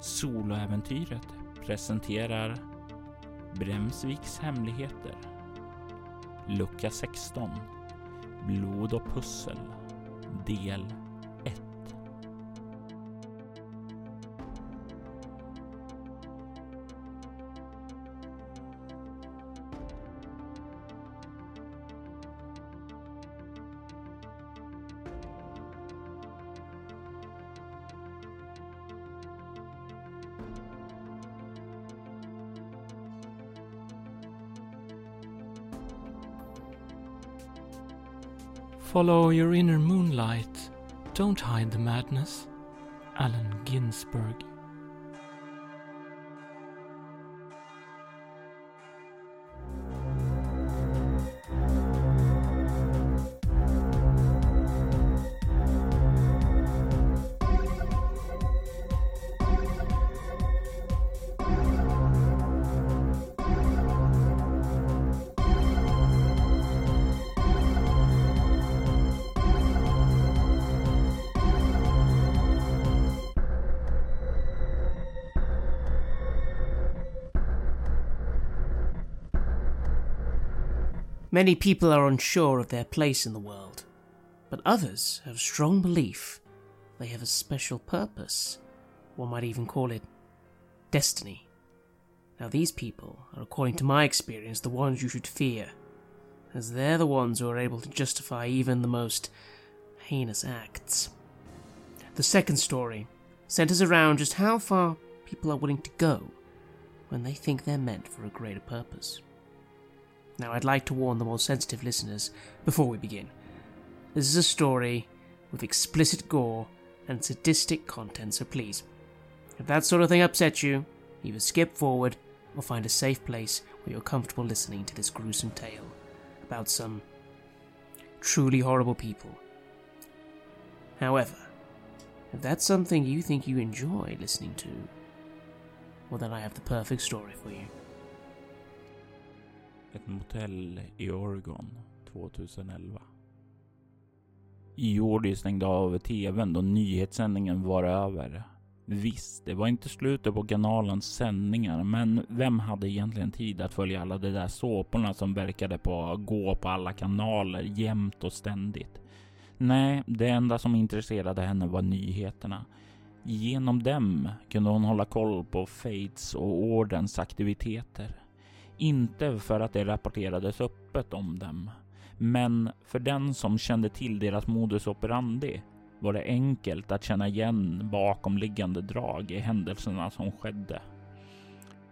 Soloäventyret presenterar Bremsviks hemligheter. Lucka 16 Blod och pussel. Del Follow your inner moonlight. Don't hide the madness. Allen Ginsberg. Many people are unsure of their place in the world, but others have strong belief they have a special purpose. One might even call it destiny. Now, these people are, according to my experience, the ones you should fear, as they're the ones who are able to justify even the most heinous acts. The second story centers around just how far people are willing to go when they think they're meant for a greater purpose. Now, I'd like to warn the more sensitive listeners before we begin. This is a story with explicit gore and sadistic content, so please, if that sort of thing upsets you, either skip forward or find a safe place where you're comfortable listening to this gruesome tale about some truly horrible people. However, if that's something you think you enjoy listening to, well, then I have the perfect story for you. Ett motell i Oregon 2011. Jordi stängde av tvn då nyhetssändningen var över. Visst, det var inte slutet på kanalens sändningar, men vem hade egentligen tid att följa alla de där såporna som verkade på att gå på alla kanaler jämt och ständigt? Nej, det enda som intresserade henne var nyheterna. Genom dem kunde hon hålla koll på Fates och Ordens aktiviteter. Inte för att det rapporterades öppet om dem, men för den som kände till deras modus operandi var det enkelt att känna igen bakomliggande drag i händelserna som skedde.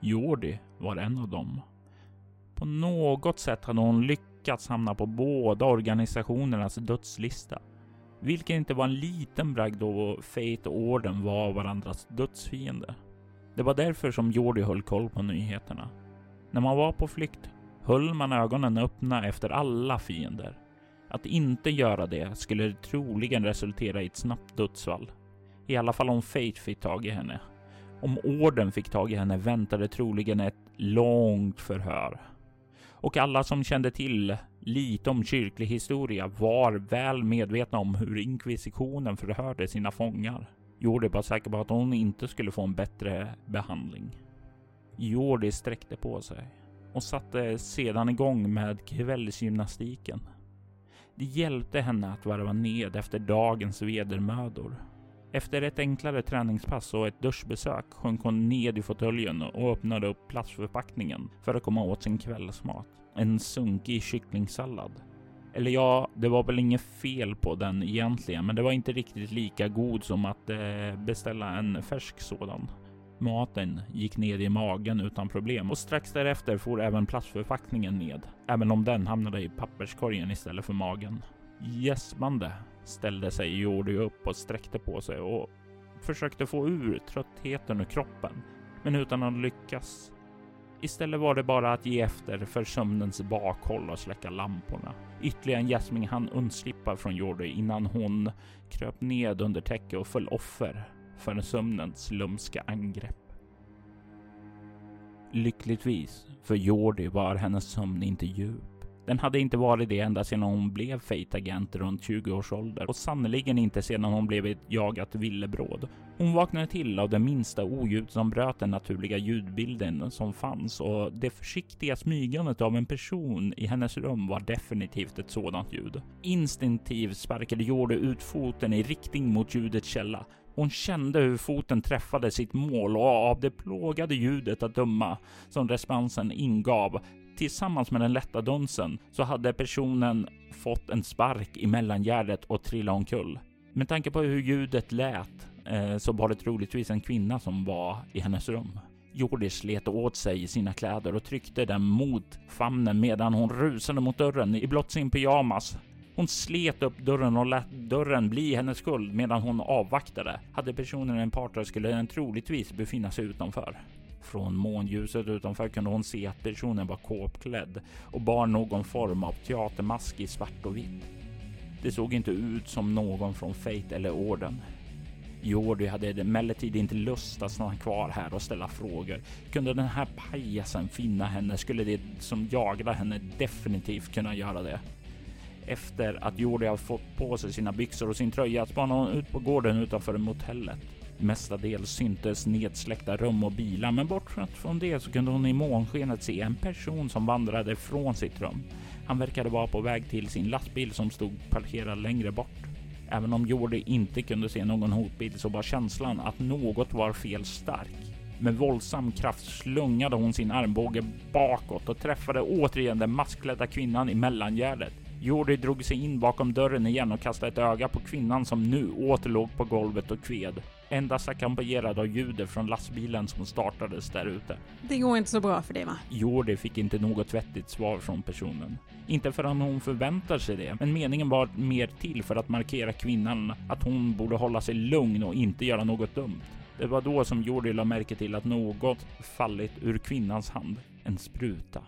Jordi var en av dem. På något sätt hade hon lyckats hamna på båda organisationernas dödslista, vilket inte var en liten bragd då Fate och Orden var varandras dödsfiender. Det var därför som Jordi höll koll på nyheterna. När man var på flykt höll man ögonen öppna efter alla fiender. Att inte göra det skulle troligen resultera i ett snabbt dödsfall. I alla fall om Fate fick tag i henne. Om orden fick tag i henne väntade troligen ett långt förhör. Och alla som kände till lite om kyrklig historia var väl medvetna om hur inkvisitionen förhörde sina fångar. Gjorde var säker på att hon inte skulle få en bättre behandling. Jordi sträckte på sig och satte sedan igång med kvällsgymnastiken. Det hjälpte henne att varva ned efter dagens vedermödor. Efter ett enklare träningspass och ett duschbesök sjönk hon ned i fåtöljen och öppnade upp plastförpackningen för att komma åt sin kvällsmat. En sunkig kycklingsallad. Eller ja, det var väl inget fel på den egentligen, men det var inte riktigt lika god som att eh, beställa en färsk sådan. Maten gick ner i magen utan problem och strax därefter for även plastförpackningen ned, även om den hamnade i papperskorgen istället för magen. Gäspande ställde sig Jordi upp och sträckte på sig och försökte få ur tröttheten ur kroppen, men utan att lyckas. Istället var det bara att ge efter för sömnens bakhåll och släcka lamporna. Ytterligare en gäspning hann undslippa från Jordi innan hon kröp ned under täcket och föll offer för sömnens lumska angrepp. Lyckligtvis för Jordi var hennes sömn inte djup. Den hade inte varit det ända sedan hon blev fejtagent runt 20 års ålder och sannerligen inte sedan hon blev ett jagat villebråd. Hon vaknade till av det minsta oljud som bröt den naturliga ljudbilden som fanns och det försiktiga smygandet av en person i hennes rum var definitivt ett sådant ljud. Instinktivt sparkade Jordi ut foten i riktning mot ljudets källa hon kände hur foten träffade sitt mål och av det plågade ljudet att döma som responsen ingav tillsammans med den lätta dunsen så hade personen fått en spark i mellangärdet och trillat omkull. Med tanke på hur ljudet lät eh, så var det troligtvis en kvinna som var i hennes rum. Jordi slet åt sig sina kläder och tryckte dem mot famnen medan hon rusade mot dörren i blott sin pyjamas. Hon slet upp dörren och lät dörren bli hennes skuld medan hon avvaktade. Hade personen en partner skulle den troligtvis befinna sig utanför. Från månljuset utanför kunde hon se att personen var kåpklädd och bar någon form av teatermask i svart och vitt. Det såg inte ut som någon från Fate eller Orden. Jordi hade emellertid inte lust att stanna kvar här och ställa frågor. Kunde den här pajasen finna henne skulle det som jagade henne definitivt kunna göra det. Efter att Jordi har fått på sig sina byxor och sin tröja spanade hon ut på gården utanför motellet. Mestadels syntes nedsläckta rum och bilar, men bortsett från det så kunde hon i månskenet se en person som vandrade från sitt rum. Han verkade vara på väg till sin lastbil som stod parkerad längre bort. Även om Jordi inte kunde se någon hotbild så var känslan att något var fel stark. Med våldsam kraft slungade hon sin armbåge bakåt och träffade återigen den maskklädda kvinnan i mellangärdet. Jordi drog sig in bakom dörren igen och kastade ett öga på kvinnan som nu åter låg på golvet och kved. Endast ackompanjerad av ljudet från lastbilen som startades där ute. Det går inte så bra för dig va? Jordi fick inte något vettigt svar från personen. Inte förrän hon förväntar sig det, men meningen var mer till för att markera kvinnan att hon borde hålla sig lugn och inte göra något dumt. Det var då som Jordi la märke till att något fallit ur kvinnans hand. En spruta.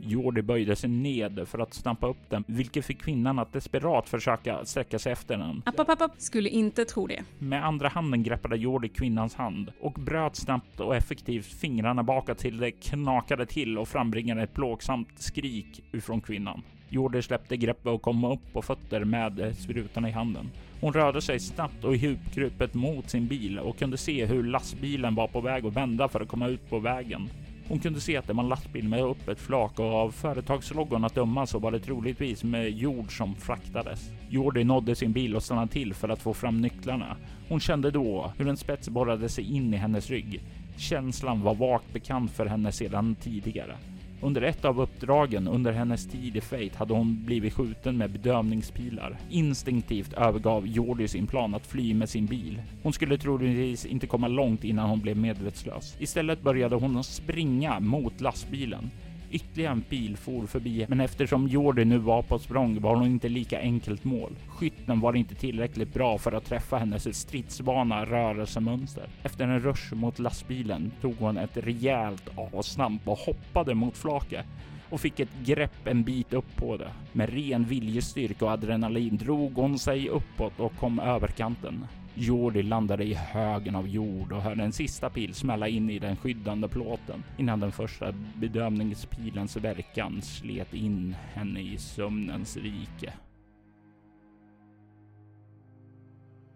Jordi böjde sig ned för att stampa upp den, vilket fick kvinnan att desperat försöka sträcka sig efter den. App, app, app, Skulle inte tro det. Med andra handen greppade Jordi kvinnans hand och bröt snabbt och effektivt fingrarna bakåt till det knakade till och frambringade ett plågsamt skrik ifrån kvinnan. Jordi släppte greppet och kom upp på fötter med sprutan i handen. Hon rörde sig snabbt och ihopkrupet mot sin bil och kunde se hur lastbilen var på väg att vända för att komma ut på vägen. Hon kunde se att det var en lastbil med öppet flak och av företagsloggan att döma så var det troligtvis med jord som fraktades. Jordi nådde sin bil och stannade till för att få fram nycklarna. Hon kände då hur en spets borrade sig in i hennes rygg. Känslan var vagt bekant för henne sedan tidigare. Under ett av uppdragen under hennes tid i Fate hade hon blivit skjuten med bedövningspilar. Instinktivt övergav Jordi sin plan att fly med sin bil. Hon skulle troligtvis inte komma långt innan hon blev medvetslös. Istället började hon springa mot lastbilen. Ytterligare en bil for förbi, men eftersom Jordi nu var på språng var hon inte lika enkelt mål. Skytten var inte tillräckligt bra för att träffa hennes stridsvana rörelsemönster. Efter en rush mot lastbilen tog hon ett rejält avstamp och hoppade mot flaket och fick ett grepp en bit upp på det. Med ren viljestyrka och adrenalin drog hon sig uppåt och kom över kanten. Jordi landade i högen av jord och hörde en sista pil smälla in i den skyddande plåten innan den första bedömningspilens verkan slet in henne i sömnens rike.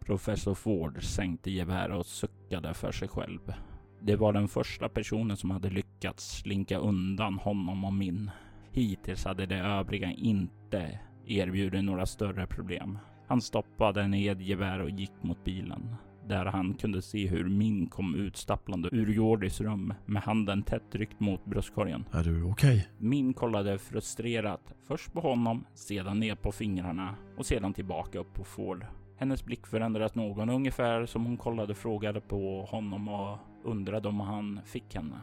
Professor Ford sänkte geväret och suckade för sig själv. Det var den första personen som hade lyckats slinka undan honom och min. Hittills hade de övriga inte erbjudit några större problem. Han stoppade ner gevär och gick mot bilen där han kunde se hur Min kom utstapplande ur Jordis rum med handen tätt tryckt mot bröstkorgen. Är du okej? Okay? Min kollade frustrerat först på honom, sedan ner på fingrarna och sedan tillbaka upp på Ford. Hennes blick förändrades någon ungefär som hon kollade frågade på honom och undrade om han fick henne.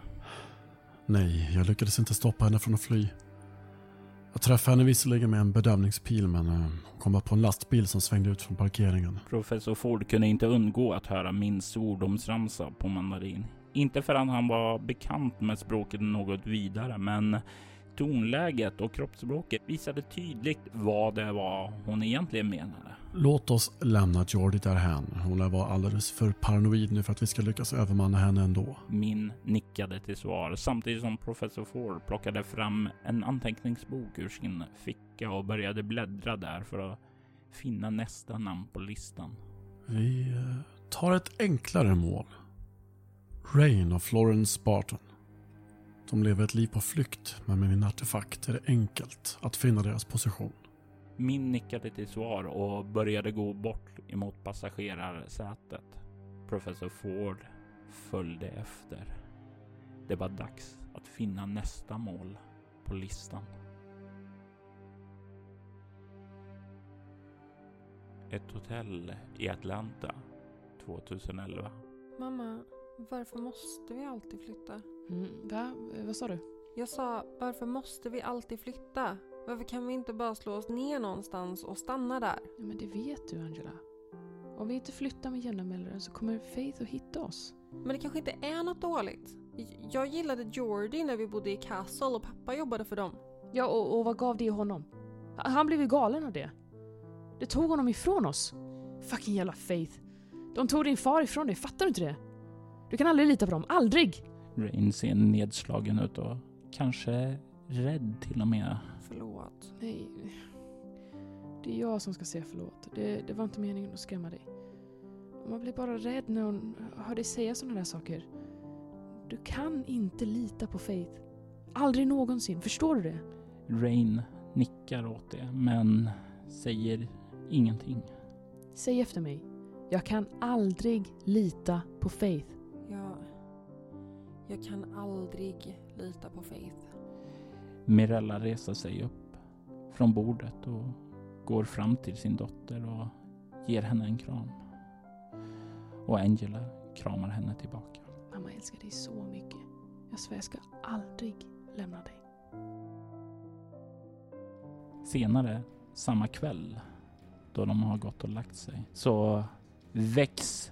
Nej, jag lyckades inte stoppa henne från att fly. Jag träffade henne visserligen med en bedömningspil men eh, hon kom bara på en lastbil som svängde ut från parkeringen. Professor Ford kunde inte undgå att höra min svordomsramsa på mandarin. Inte förrän han var bekant med språket något vidare, men tonläget och kroppsspråket visade tydligt vad det var hon egentligen menade. Låt oss lämna Jordi därhän. Hon lär vara alldeles för paranoid nu för att vi ska lyckas övermanna henne ändå. Min nickade till svar samtidigt som professor Ford plockade fram en anteckningsbok ur sin ficka och började bläddra där för att finna nästa namn på listan. Vi eh, tar ett enklare mål. Rain och Florence Barton. De lever ett liv på flykt, men med min artefakt är det enkelt att finna deras position. Min nickade till svar och började gå bort emot passagerarsätet. Professor Ford följde efter. Det var dags att finna nästa mål på listan. Ett hotell i Atlanta 2011. Mamma, varför måste vi alltid flytta? Mm, va? Vad sa du? Jag sa, varför måste vi alltid flytta? Varför kan vi inte bara slå oss ner någonstans och stanna där? Ja, men det vet du Angela. Om vi inte flyttar med jämna mellanrum så kommer Faith att hitta oss. Men det kanske inte är något dåligt. Jag gillade Jordi när vi bodde i Castle och pappa jobbade för dem. Ja, och, och vad gav det honom? Han han blev ju galen av det. Det tog honom ifrån oss. Fucking jävla Faith. De tog din far ifrån dig, fattar du inte det? Du kan aldrig lita på dem, aldrig! Rain ser nedslagen ut och kanske rädd till och med. Förlåt. Nej. Det är jag som ska säga förlåt. Det, det var inte meningen att skrämma dig. Man blir bara rädd när hon hör dig säga sådana där saker. Du kan inte lita på Faith. Aldrig någonsin, förstår du det? Rain nickar åt det men säger ingenting. Säg efter mig. Jag kan aldrig lita på Faith. Jag... Jag kan aldrig lita på Faith. Mirella reser sig upp från bordet och går fram till sin dotter och ger henne en kram. Och Angela kramar henne tillbaka. Mamma älskar dig så mycket. Jag svär jag ska aldrig lämna dig. Senare samma kväll då de har gått och lagt sig så väcks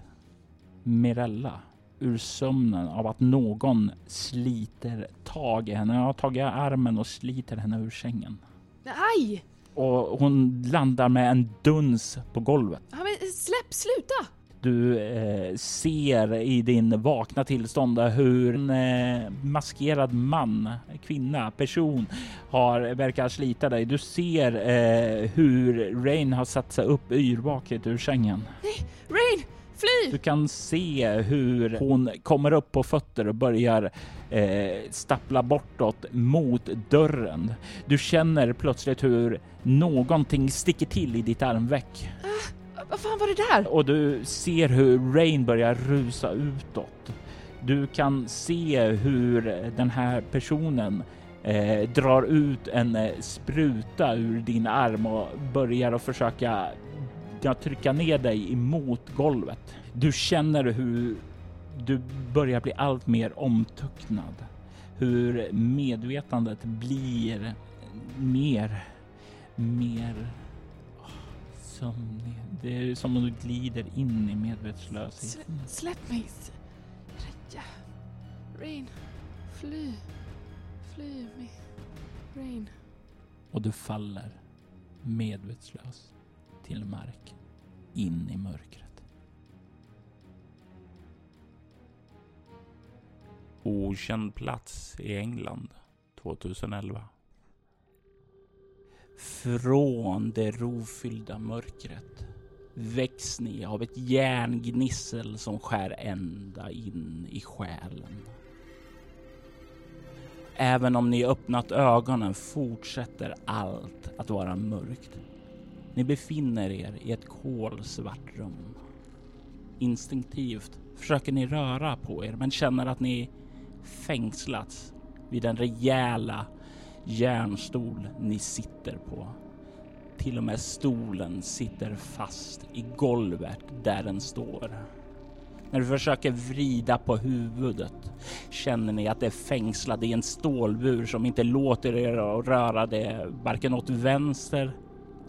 Mirella ur sömnen av att någon sliter tag i henne. Jag har tagit armen och sliter henne ur sängen. Aj! Och hon landar med en duns på golvet. Ja, men släpp, sluta! Du eh, ser i din vakna tillstånd hur en eh, maskerad man, kvinna, person har verkar slita dig. Du ser eh, hur Rain har satt sig upp yrvaket ur sängen. Rain, fly! Du kan se hur hon kommer upp på fötter och börjar eh, stappla bortåt mot dörren. Du känner plötsligt hur någonting sticker till i ditt armveck Vad fan var det där? och du ser hur Rain börjar rusa utåt. Du kan se hur den här personen eh, drar ut en eh, spruta ur din arm och börjar att försöka ja, trycka ner dig emot golvet. Du känner hur du börjar bli allt mer omtöcknad. Hur medvetandet blir mer, mer åh, sömnig. Det är som om du glider in i medvetslösheten. Slä, släpp mig! S- Ja. Rain, fly. Fly mig. Rain. Och du faller medvetslös till marken in i mörkret. Okänd plats i England 2011. Från det rofyllda mörkret väcks ni av ett järngnissel som skär ända in i själen. Även om ni öppnat ögonen fortsätter allt att vara mörkt. Ni befinner er i ett kolsvart rum. Instinktivt försöker ni röra på er men känner att ni fängslats vid den rejäla järnstol ni sitter på. Till och med stolen sitter fast i golvet där den står. När du försöker vrida på huvudet känner ni att det är fängslade i en stålbur som inte låter er röra det varken åt vänster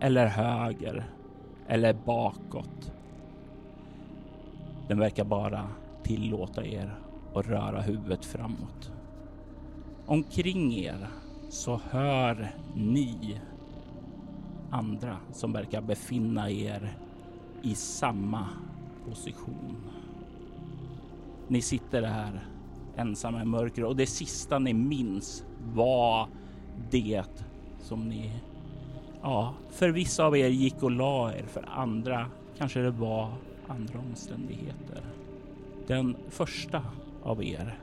eller höger eller bakåt. Den verkar bara tillåta er att röra huvudet framåt. Omkring er så hör ni andra som verkar befinna er i samma position. Ni sitter här ensamma i mörker och det sista ni minns var det som ni, ja, för vissa av er gick och la er, för andra kanske det var andra omständigheter. Den första av er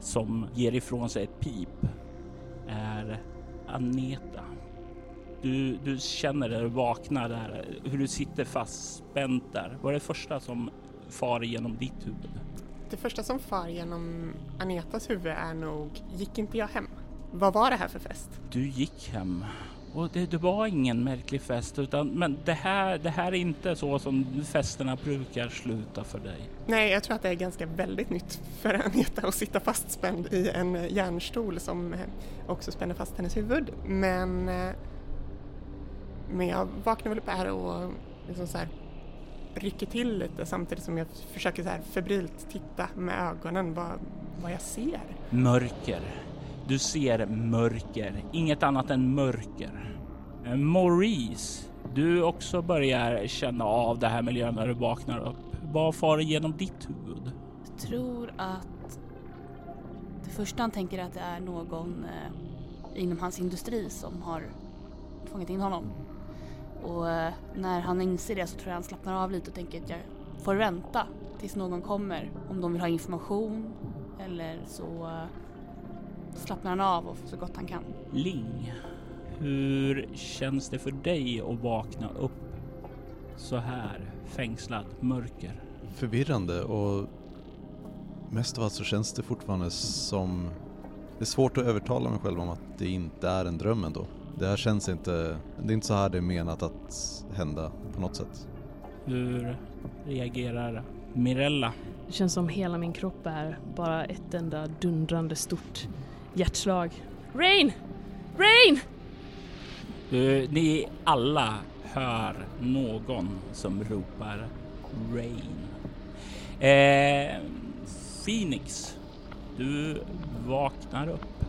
som ger ifrån sig ett pip är Aneta. Du, du känner när du vaknar där, hur du sitter fastspänt där. Vad är det första som far genom ditt huvud? Det första som far genom Anetas huvud är nog, gick inte jag hem? Vad var det här för fest? Du gick hem och det, det var ingen märklig fest utan men det här, det här är inte så som festerna brukar sluta för dig. Nej, jag tror att det är ganska väldigt nytt för Aneta att sitta fastspänd i en järnstol som eh, också spänner fast hennes huvud. Men, eh, men jag vaknar väl upp här och liksom så här rycker till lite samtidigt som jag försöker så här febrilt titta med ögonen vad, vad jag ser. Mörker. Du ser mörker, inget annat än mörker. Eh, Maurice, du också börjar känna av det här miljön när du vaknar upp. Vad far genom ditt huvud? Jag tror att det första han tänker är att det är någon eh, inom hans industri som har fångat in honom. Och eh, när han inser det så tror jag han slappnar av lite och tänker att jag får vänta tills någon kommer om de vill ha information eller så eh, slappnar han av och så gott han kan. Ling, hur känns det för dig att vakna upp så här fängslat mörker? Förvirrande och mest av allt så känns det fortfarande som... Det är svårt att övertala mig själv om att det inte är en dröm ändå. Det här känns inte... Det är inte så här det är menat att hända på något sätt. Hur reagerar Mirella? Det känns som hela min kropp är bara ett enda dundrande stort hjärtslag. Rain! Rain! Du, ni alla hör någon som ropar Rain. Eh, Phoenix, du vaknar upp.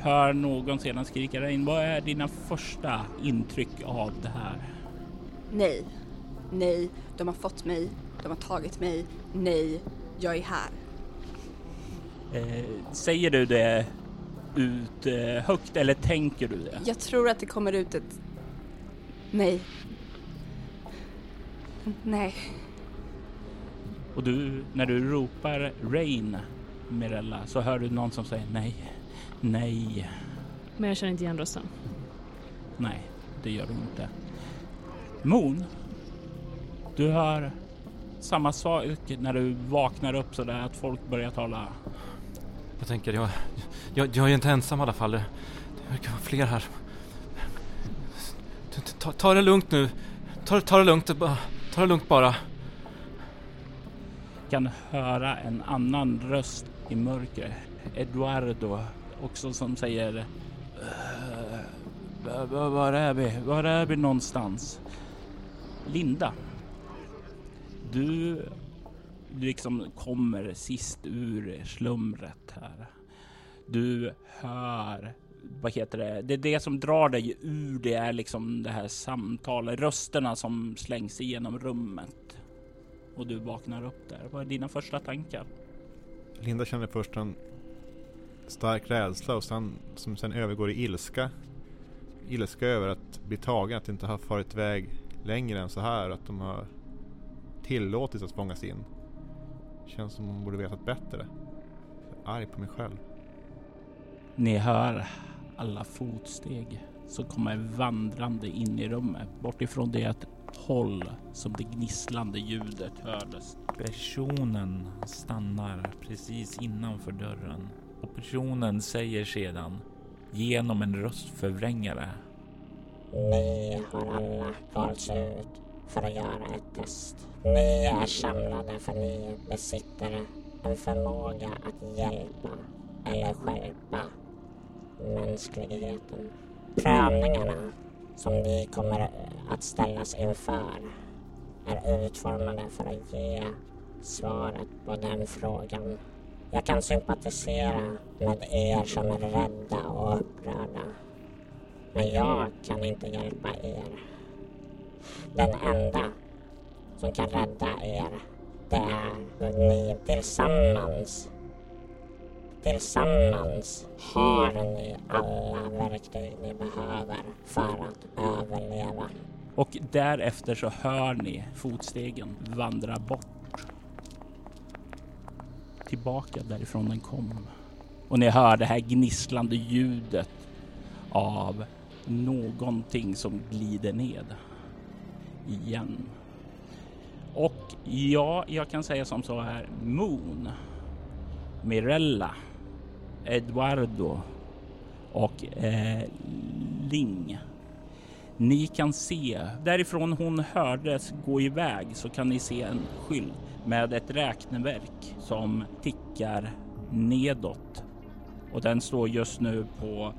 Hör någon sedan skrika Rain. Vad är dina första intryck av det här? Nej. Nej, de har fått mig. De har tagit mig. Nej, jag är här. Eh, säger du det ut eh, högt eller tänker du det? Jag tror att det kommer ut ett... Nej. Nej. Och du, när du ropar Rain, Mirella, så hör du någon som säger nej, nej, Men jag känner inte igen rösten. nej, det gör du inte. Moon, du hör samma sak när du vaknar upp så där att folk börjar tala. Jag tänker, jag, jag, jag är inte ensam i alla fall. Det det verkar vara fler här. Ta, ta, det lugnt nu. Ta, ta det lugnt. Ta det lugnt bara. kan höra en annan röst i mörkret. Eduardo också som säger eh, Var är vi? Var är vi någonstans? Linda. Du liksom kommer sist ur slumret här. Du hör, vad heter det? Det är det som drar dig ur det är liksom det här samtalet, rösterna som slängs igenom rummet och du vaknar upp där. Vad är dina första tankar? Linda känner först en stark rädsla och sen, som sen övergår i ilska. Ilska över att bli tagen, att inte ha farit iväg längre än så här. Att de har tillåtits att fångas in. Känns som hon borde vetat bättre. Jag är arg på mig själv. Ni hör alla fotsteg som kommer vandrande in i rummet bort ifrån det håll som det gnisslande ljudet hördes. Personen stannar precis innanför dörren och personen säger sedan genom en röstförvrängare. Ni har ut för att göra ett test. Ni är samlade för ni besitter en förmåga att hjälpa eller skärpa mänskligheten. Prövningarna som ni kommer att ställas inför är utformade för att ge svaret på den frågan. Jag kan sympatisera med er som är rädda och upprörda. Men jag kan inte hjälpa er. Den enda som kan rädda er, det är ni tillsammans. Tillsammans har ni alla verktyg ni behöver för att överleva. Och därefter så hör ni fotstegen vandra bort. Tillbaka därifrån den kom. Och ni hör det här gnisslande ljudet av någonting som glider ned. Igen. Och ja, jag kan säga som så här. Moon, Mirella, Eduardo och eh, Ling. Ni kan se därifrån hon hördes gå iväg så kan ni se en skylt med ett räkneverk som tickar nedåt. Och den står just nu på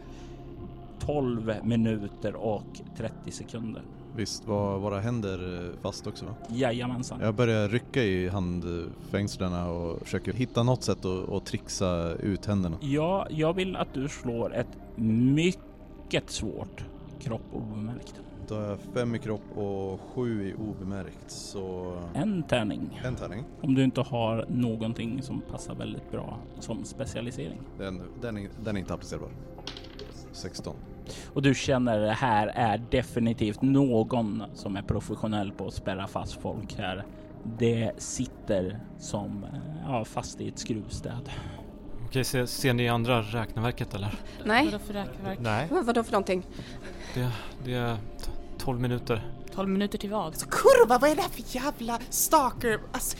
12 minuter och 30 sekunder. Visst var våra händer eh, fast också va? Jajamensan. Jag börjar rycka i handfängslena och försöker hitta något sätt att, att trixa ut händerna. Ja, jag vill att du slår ett mycket svårt kropp obemärkt. Då har jag fem i kropp och sju i obemärkt så... En tärning. En tärning. Om du inte har någonting som passar väldigt bra som specialisering. Den, den, är, den är inte applicerbar. 16. Och du känner det här är definitivt någon som är professionell på att spärra fast folk här. Det sitter som ja, fast i ett skruvstäd. Okej, ser, ser ni andra räkneverket eller? Nej. Vadå för räkneverk? Nej. Vad, vadå för någonting? Det, det är t- 12 minuter. 12 minuter till vad? Så kurva, vad är det här för jävla stalker? Alltså,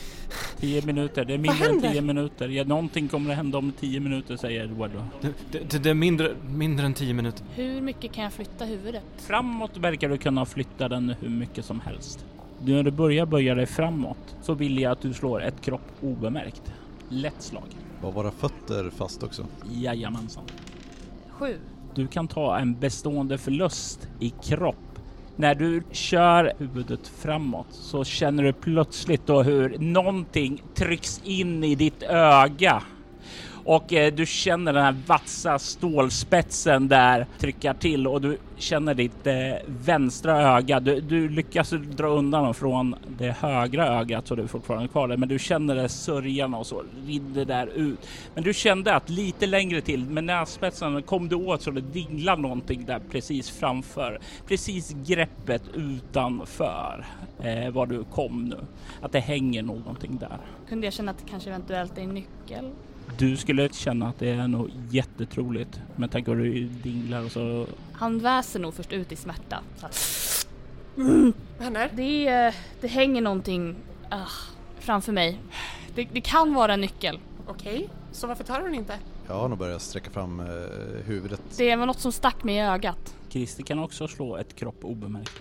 10 minuter, det är mindre än händer? 10 minuter. Ja, någonting kommer att hända om 10 minuter säger Eduardo. Det, det, det är mindre, mindre än 10 minuter. Hur mycket kan jag flytta huvudet? Framåt verkar du kunna flytta den hur mycket som helst. När du börjar böja dig framåt så vill jag att du slår ett kropp obemärkt. Lätt slag. Var våra fötter fast också? Jajamensan. Sju. Du kan ta en bestående förlust i kropp. När du kör huvudet framåt så känner du plötsligt då hur någonting trycks in i ditt öga. Och eh, du känner den här vassa stålspetsen där trycka till och du känner ditt eh, vänstra öga. Du, du lyckas dra undan dem från det högra ögat så du är fortfarande kvar där. Men du känner det sörjan och så rinner där ut. Men du kände att lite längre till med nässpetsen kom du åt så det dinglar någonting där precis framför. Precis greppet utanför eh, var du kom nu. Att det hänger någonting där. Kunde jag känna att det kanske eventuellt är en nyckel? Du skulle känna att det är nog jättetroligt med tanke på hur du dinglar och så. Han väser nog först ut i smärta. Så att, vad händer? det, det hänger någonting ah, framför mig. Det, det kan vara en nyckel. Okej, så varför tar du den inte? Jag har nog börjat sträcka fram eh, huvudet. Det var något som stack mig i ögat. Christer kan också slå ett kropp obemärkt.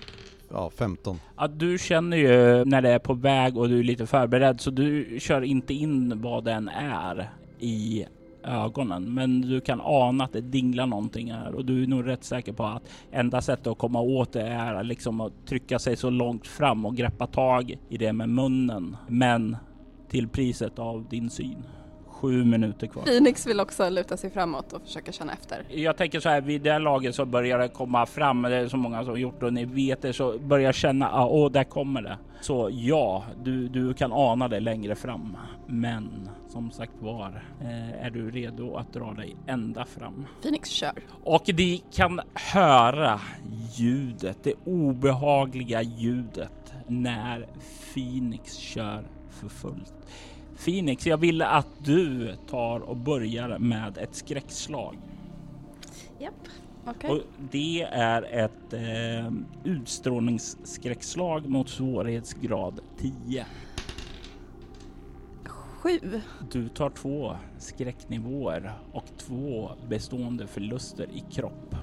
Ja, 15. Ja, du känner ju när det är på väg och du är lite förberedd så du kör inte in vad den är i ögonen. Men du kan ana att det dinglar någonting här och du är nog rätt säker på att enda sättet att komma åt det är liksom att trycka sig så långt fram och greppa tag i det med munnen. Men till priset av din syn. Sju minuter kvar. Phoenix vill också luta sig framåt och försöka känna efter. Jag tänker så här, vid det här laget så börjar det komma fram, det är så många som gjort det och ni vet det, så börjar känna, ah, åh, där kommer det. Så ja, du, du kan ana det längre fram. Men som sagt var, eh, är du redo att dra dig ända fram? Phoenix kör. Och ni kan höra ljudet, det obehagliga ljudet när Phoenix kör för fullt. Phoenix, jag vill att du tar och börjar med ett skräckslag. Japp, okej. Och det är ett eh, utstrålningsskräckslag mot svårighetsgrad 10. Sju. Du tar två skräcknivåer och två bestående förluster i kropp.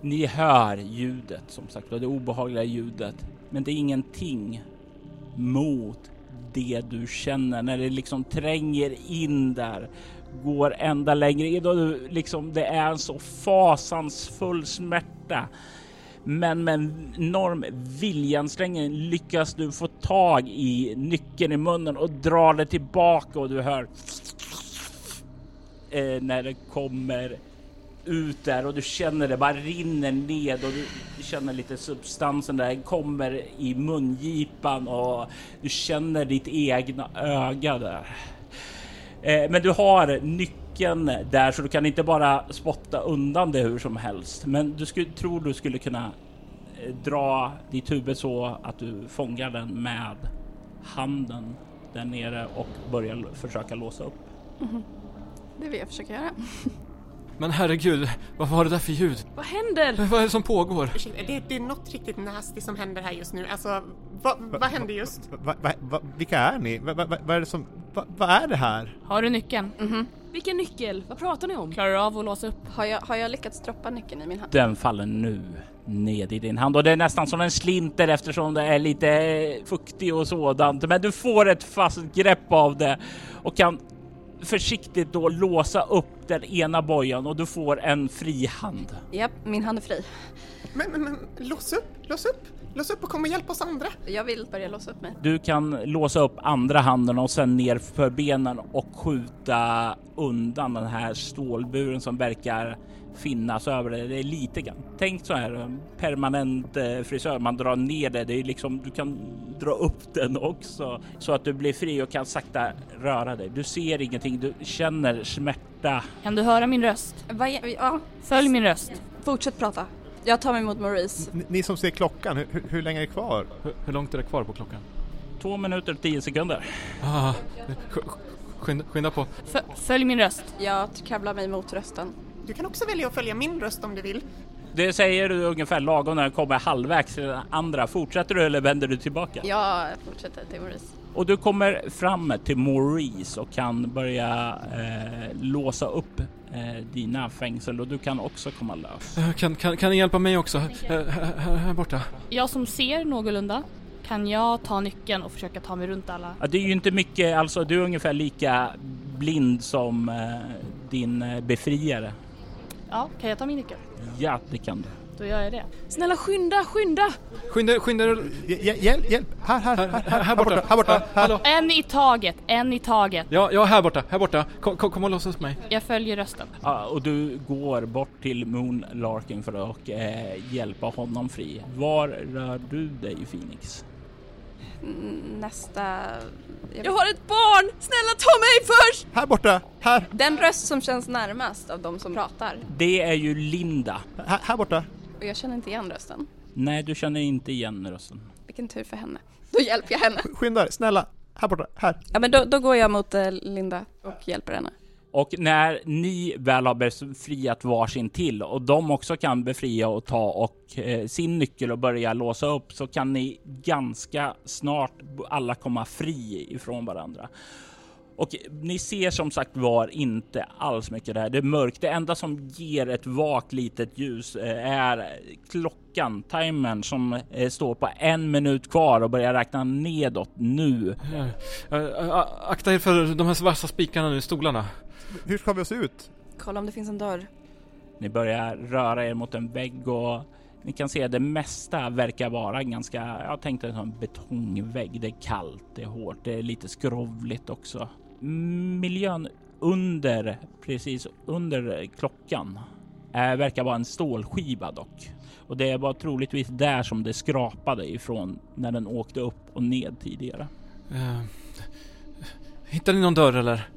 Ni hör ljudet, som sagt det obehagliga ljudet, men det är ingenting mot det du känner när det liksom tränger in där, går ända längre in och du liksom det är en så fasansfull smärta. Men med en enorm viljansträngning lyckas du få tag i nyckeln i munnen och dra det tillbaka och du hör eh, när det kommer ut där och du känner det bara rinner ned och du, känner lite substansen där kommer i mungipan och du känner ditt egna öga där. Eh, men du har nyckeln där så du kan inte bara spotta undan det hur som helst. Men du skulle, tror du skulle kunna eh, dra ditt huvud så att du fångar den med handen där nere och börjar försöka låsa upp. Mhm. Det vill jag försöka göra. Men herregud, vad var det där för ljud? Vad händer? Vad är det som pågår? Ursäkta, Det, det är något riktigt nasty som händer här just nu. Alltså, vad, vad hände just? Va, va, va, vilka är ni? Va, va, va, vad är det som... Va, vad är det här? Har du nyckeln? Mhm. Vilken nyckel? Vad pratar ni om? Klarar du av att låsa upp? Har jag, har jag lyckats droppa nyckeln i min hand? Den faller nu ned i din hand och det är nästan som en slinter eftersom det är lite fuktig och sådant. Men du får ett fast grepp av det och kan försiktigt då låsa upp den ena bojan och du får en fri hand. Japp, min hand är fri. Men, men, men lås upp, lås upp, lås upp och kom och hjälp oss andra. Jag vill börja låsa upp mig. Du kan låsa upp andra handen och sen ner för benen och skjuta undan den här stålburen som verkar finnas över det. Det är lite grann. Tänk så här en permanent eh, frisör. Man drar ner det. Det är liksom du kan dra upp den också så att du blir fri och kan sakta röra dig. Du ser ingenting. Du känner smärta. Kan du höra min röst? Är- ja, Följ min röst. fortsätt prata. Jag tar mig mot Maurice. Ni, ni som ser klockan, hur, hur- länge är det kvar? Hur, hur långt är det kvar på klockan? Två minuter och tio sekunder. Ah, sk- skynda, skynda på. F- följ min röst. Jag kravlar mig mot rösten. Du kan också välja att följa min röst om du vill. Det säger du ungefär lagom när den kommer halvvägs till den andra. Fortsätter du eller vänder du tillbaka? Jag fortsätter till Maurice. Och du kommer fram till Maurice och kan börja eh, låsa upp eh, dina fängsel och du kan också komma lös. Eh, Kan, kan, kan ni hjälpa mig också? Här, här, här borta. Jag som ser någorlunda, kan jag ta nyckeln och försöka ta mig runt alla? Ja, det är ju inte mycket, alltså du är ungefär lika blind som eh, din eh, befriare. Ja, kan jag ta min nyckel? Ja, det kan du. Då gör jag det. Snälla skynda, skynda! Skynda, skynda. Hjälp, hjälp! Här, här, här, här, här borta, här borta, här. En i taget, en i taget. Ja, ja, här borta, här borta. Kom, kom, och upp mig. Jag följer rösten. Ja, och du går bort till Moon Larkin för att eh, hjälpa honom fri. Var rör du dig Phoenix? Mm, Nästa... Jag, Jag har ett barn! Snälla ta mig först! Här borta, här, Den röst som känns närmast av de som pratar. Det är ju Linda. här, här borta. Och jag känner inte igen rösten. Nej, du känner inte igen rösten. Vilken tur för henne. Då hjälper jag henne. Skynda dig, snälla. Här borta, här. Ja men då, då går jag mot eh, Linda och hjälper henne. Och när ni väl har befriat varsin till och de också kan befria och ta och eh, sin nyckel och börja låsa upp så kan ni ganska snart alla komma fri ifrån varandra. Och ni ser som sagt var inte alls mycket där. Det är mörkt. Det enda som ger ett vagt litet ljus eh, är klockan, timern som eh, står på en minut kvar och börjar räkna nedåt nu. Eh, akta er för de här svarta spikarna nu i stolarna. Hur ska vi oss ut? Kolla om det finns en dörr. Ni börjar röra er mot en vägg och ni kan se att det mesta verkar vara ganska, jag tänkte en sån betongvägg. Det är kallt, det är hårt, det är lite skrovligt också. Miljön under, precis under klockan, är, verkar vara en stålskiva dock. Och det var troligtvis där som det skrapade ifrån när den åkte upp och ned tidigare. Eh, hittar ni någon dörr eller?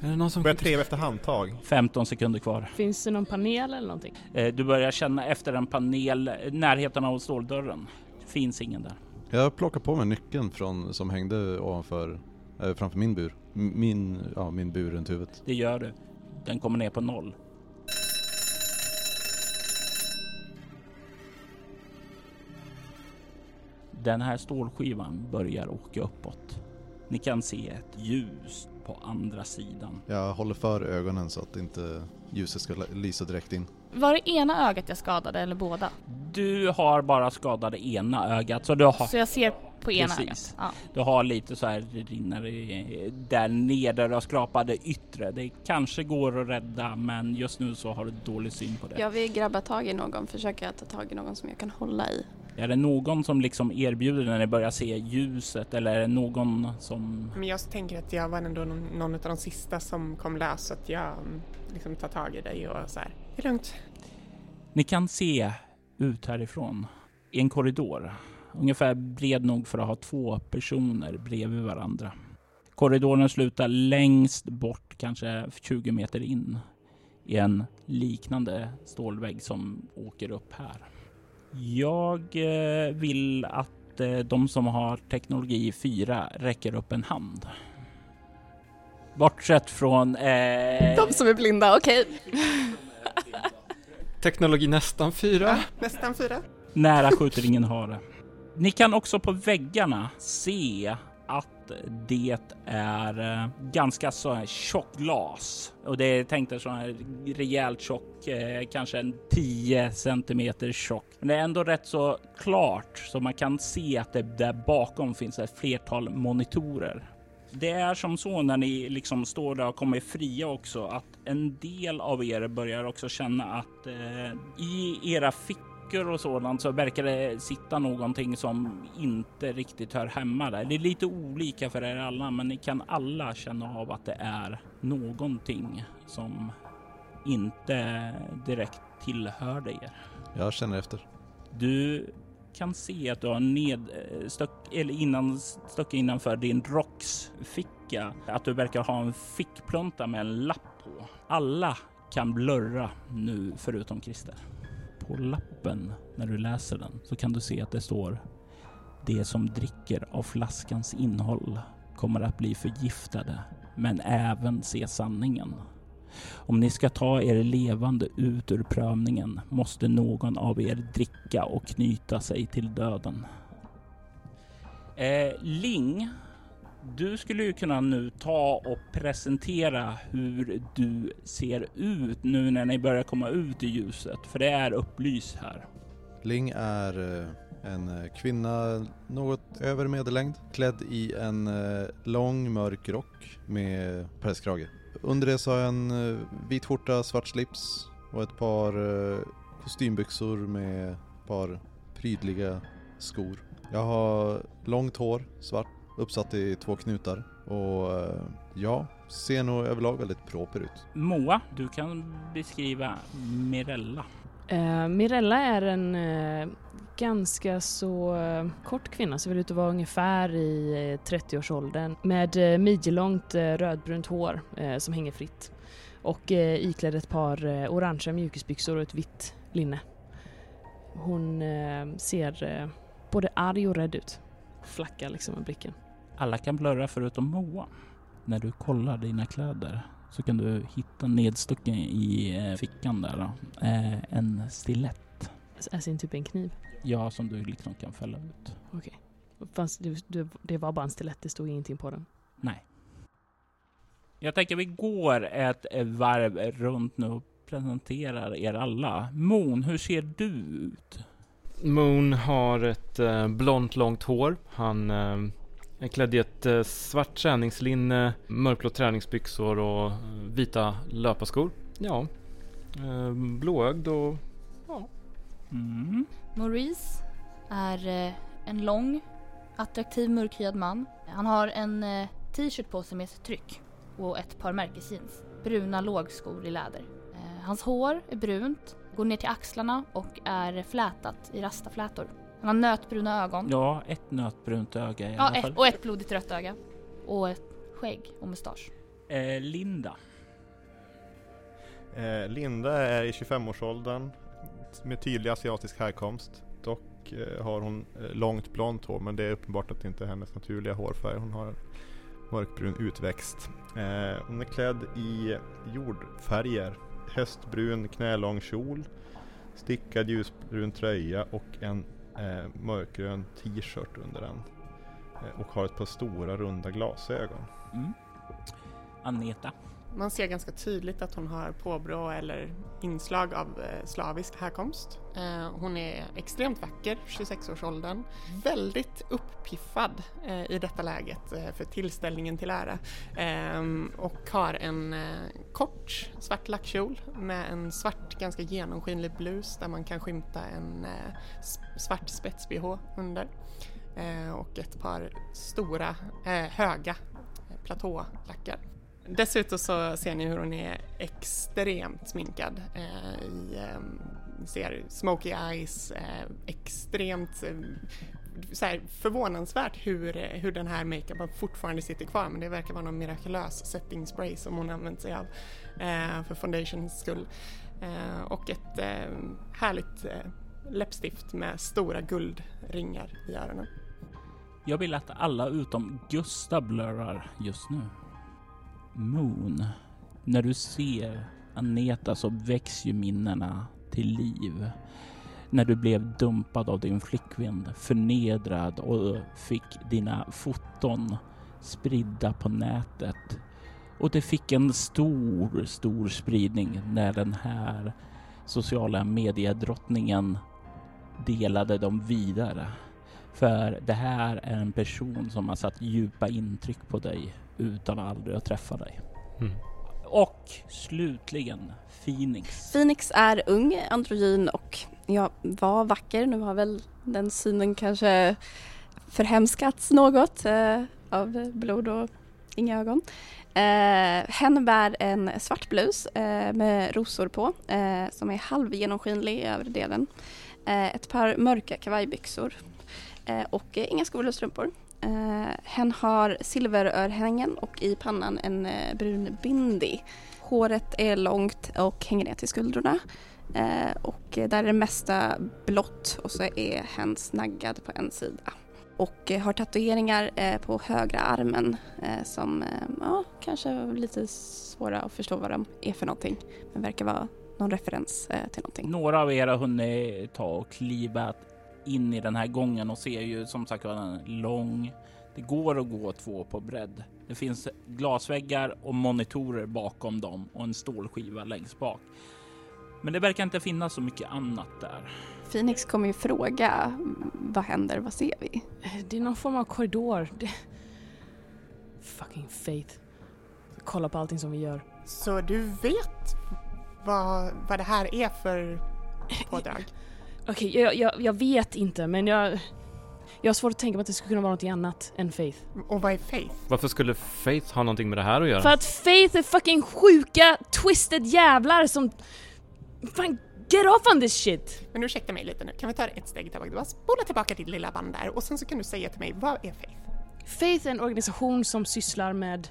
Är det någon som... Börjar treva efter handtag. 15 sekunder kvar. Finns det någon panel eller någonting? Eh, Du börjar känna efter en panel närheten av ståldörren. Det finns ingen där. Jag plockar på mig nyckeln från, som hängde ovanför, framför min bur. Min, ja, min bur runt huvudet. Det gör du. Den kommer ner på noll. Den här stålskivan börjar åka uppåt. Ni kan se ett ljus på andra sidan. Jag håller för ögonen så att inte ljuset ska lysa direkt in. Var det ena ögat jag skadade eller båda? Du har bara skadat det ena ögat så du har... Så jag ser på ena Precis. ögat? Ja. Du har lite så här, det rinner i- där nere, där du har skrapat det yttre. Det kanske går att rädda men just nu så har du dålig syn på det. Jag vill grabba tag i någon, försöka ta tag i någon som jag kan hålla i. Är det någon som liksom erbjuder när ni börjar se ljuset eller är det någon som... Men jag tänker att jag var ändå någon, någon av de sista som kom lös så att jag mm, liksom tar tag i dig och så här Det är lugnt. Ni kan se ut härifrån i en korridor. Ungefär bred nog för att ha två personer bredvid varandra. Korridoren slutar längst bort, kanske 20 meter in i en liknande stålvägg som åker upp här. Jag eh, vill att eh, de som har teknologi 4 räcker upp en hand. Bortsett från... Eh... De som är blinda, okej. Teknologi nästan fyra. Nästan fyra. Nära skjuter ingen hare. Ni kan också på väggarna se att det är eh, ganska så här tjockt glas och det är tänkt att så här rejält tjock, eh, kanske en 10 centimeter tjock. Men det är ändå rätt så klart så man kan se att det där bakom finns ett flertal monitorer. Det är som så när ni liksom står där och kommer fria också att en del av er börjar också känna att eh, i era fickor och sådant så verkar det sitta någonting som inte riktigt hör hemma där. Det är lite olika för er alla, men ni kan alla känna av att det är någonting som inte direkt tillhör er. Jag känner efter. Du kan se att du har nedstuck eller innan stuck innanför din rocksficka att du verkar ha en fickplunta med en lapp på. Alla kan blurra nu förutom Christer. På lappen när du läser den så kan du se att det står det som dricker av flaskans innehåll kommer att bli förgiftade men även se sanningen. Om ni ska ta er levande ut ur prövningen måste någon av er dricka och knyta sig till döden. Eh, Ling, du skulle ju kunna nu ta och presentera hur du ser ut nu när ni börjar komma ut i ljuset, för det är upplyst här. Ling är eh, en eh, kvinna något över medellängd, klädd i en eh, lång mörk rock med pälskrage. Under det så har jag en vit skjorta, svart slips och ett par kostymbyxor med ett par prydliga skor. Jag har långt hår, svart, uppsatt i två knutar och eh, ja, ser nog överlag väldigt proper ut. Moa, du kan beskriva Mirella. Eh, Mirella är en eh, ganska så eh, kort kvinna, ser väl ut att vara ungefär i eh, 30-årsåldern med eh, midjelångt rödbrunt hår som hänger fritt och iklädd ett par orangea mjukisbyxor och ett vitt linne. Hon ser både arg och rädd ut. Flackar liksom med blicken. Alla kan blurra förutom Moa. När du kollar dina kläder så kan du hitta nedstucken i eh, fickan där då. Eh, en stilett. Är sin typ en kniv. Ja, som du liksom kan fälla ut. Okej. Fanns, det, var bara en stilett, det stod ingenting på den. Nej. Jag tänker vi går ett varv runt nu och presenterar er alla. Moon, hur ser du ut? Moon har ett eh, blont långt hår. Han eh, är klädd i ett eh, svart träningslinne, mörkblå träningsbyxor och eh, vita löparskor. Ja, eh, blåögd och ja. Mm. Maurice är en lång, attraktiv mörkhyad man. Han har en t-shirt på sig med ett tryck och ett par märkesjeans. Bruna lågskor i läder. Hans hår är brunt, går ner till axlarna och är flätat i rastaflätor. Han har nötbruna ögon. Ja, ett nötbrunt öga i Ja, alla ett, fall. och ett blodigt rött öga. Och ett skägg och mustasch. Eh, Linda. Eh, Linda är i 25-årsåldern med tydlig asiatisk härkomst. Dock eh, har hon eh, långt blont hår men det är uppenbart att det inte är hennes naturliga hårfärg. Hon har mörkbrun utväxt. Eh, hon är klädd i jordfärger. Höstbrun knälång kjol, stickad ljusbrun tröja och en eh, mörkgrön t-shirt under den. Eh, och har ett par stora runda glasögon. Mm. Aneta. Man ser ganska tydligt att hon har påbrå eller inslag av eh, slavisk härkomst. Eh, hon är extremt vacker, 26-årsåldern. Väldigt uppiffad eh, i detta läget för tillställningen till ära. Ehm, och har en kort svart lackkjol med en svart ganska genomskinlig blus där man kan skymta en svart spets-bh under. Och ett par stora, höga platålackar. Dessutom så ser ni hur hon är extremt sminkad. Eh, i, eh, ser smoky eyes, eh, extremt eh, så här, förvånansvärt hur, eh, hur den här makeupen fortfarande sitter kvar men det verkar vara någon mirakulös setting spray som hon använt sig av eh, för foundations skull. Eh, och ett eh, härligt eh, läppstift med stora guldringar i öronen. Jag vill att alla utom Gustav blurrar just nu. Moon. När du ser Aneta så väcks ju minnena till liv. När du blev dumpad av din flickvän, förnedrad och fick dina foton spridda på nätet. Och det fick en stor, stor spridning när den här sociala mediedrottningen delade dem vidare. För det här är en person som har satt djupa intryck på dig utan aldrig att träffa dig. Mm. Och slutligen Phoenix. Phoenix är ung, androgyn och ja, var vacker. Nu har väl den synen kanske förhemskats något eh, av blod och inga ögon. Eh, hen bär en svart blus eh, med rosor på eh, som är halvgenomskinlig i övre delen. Eh, ett par mörka kavajbyxor Eh, och eh, inga skor eller strumpor. Eh, hen har silverörhängen och i pannan en brun bindi. Håret är långt och hänger ner till skuldrorna. Och där är det mesta blått och så är hen snaggad på en sida. Och har tatueringar på högra armen som ja, kanske är lite svåra att förstå vad de är för någonting. Men verkar vara någon referens till någonting. Några av er har hunnit ta och kliva in i den här gången och ser ju som sagt en lång. Det går att gå två på bredd. Det finns glasväggar och monitorer bakom dem och en stålskiva längst bak. Men det verkar inte finnas så mycket annat där. Phoenix kommer ju fråga vad händer, vad ser vi? Det är någon form av korridor. Det... Fucking Faith. Kolla på allting som vi gör. Så du vet vad, vad det här är för pådrag? Okej, okay, jag, jag, jag, vet inte men jag... Jag har svårt att tänka mig att det skulle kunna vara något annat än Faith. Och vad är Faith? Varför skulle Faith ha någonting med det här att göra? För att Faith är fucking sjuka, twisted jävlar som... Fan, get off on this shit! Men ursäkta mig lite nu, kan vi ta ett steg tillbaka? Du bara spola tillbaka ditt lilla band där och sen så kan du säga till mig, vad är Faith? Faith är en organisation som sysslar med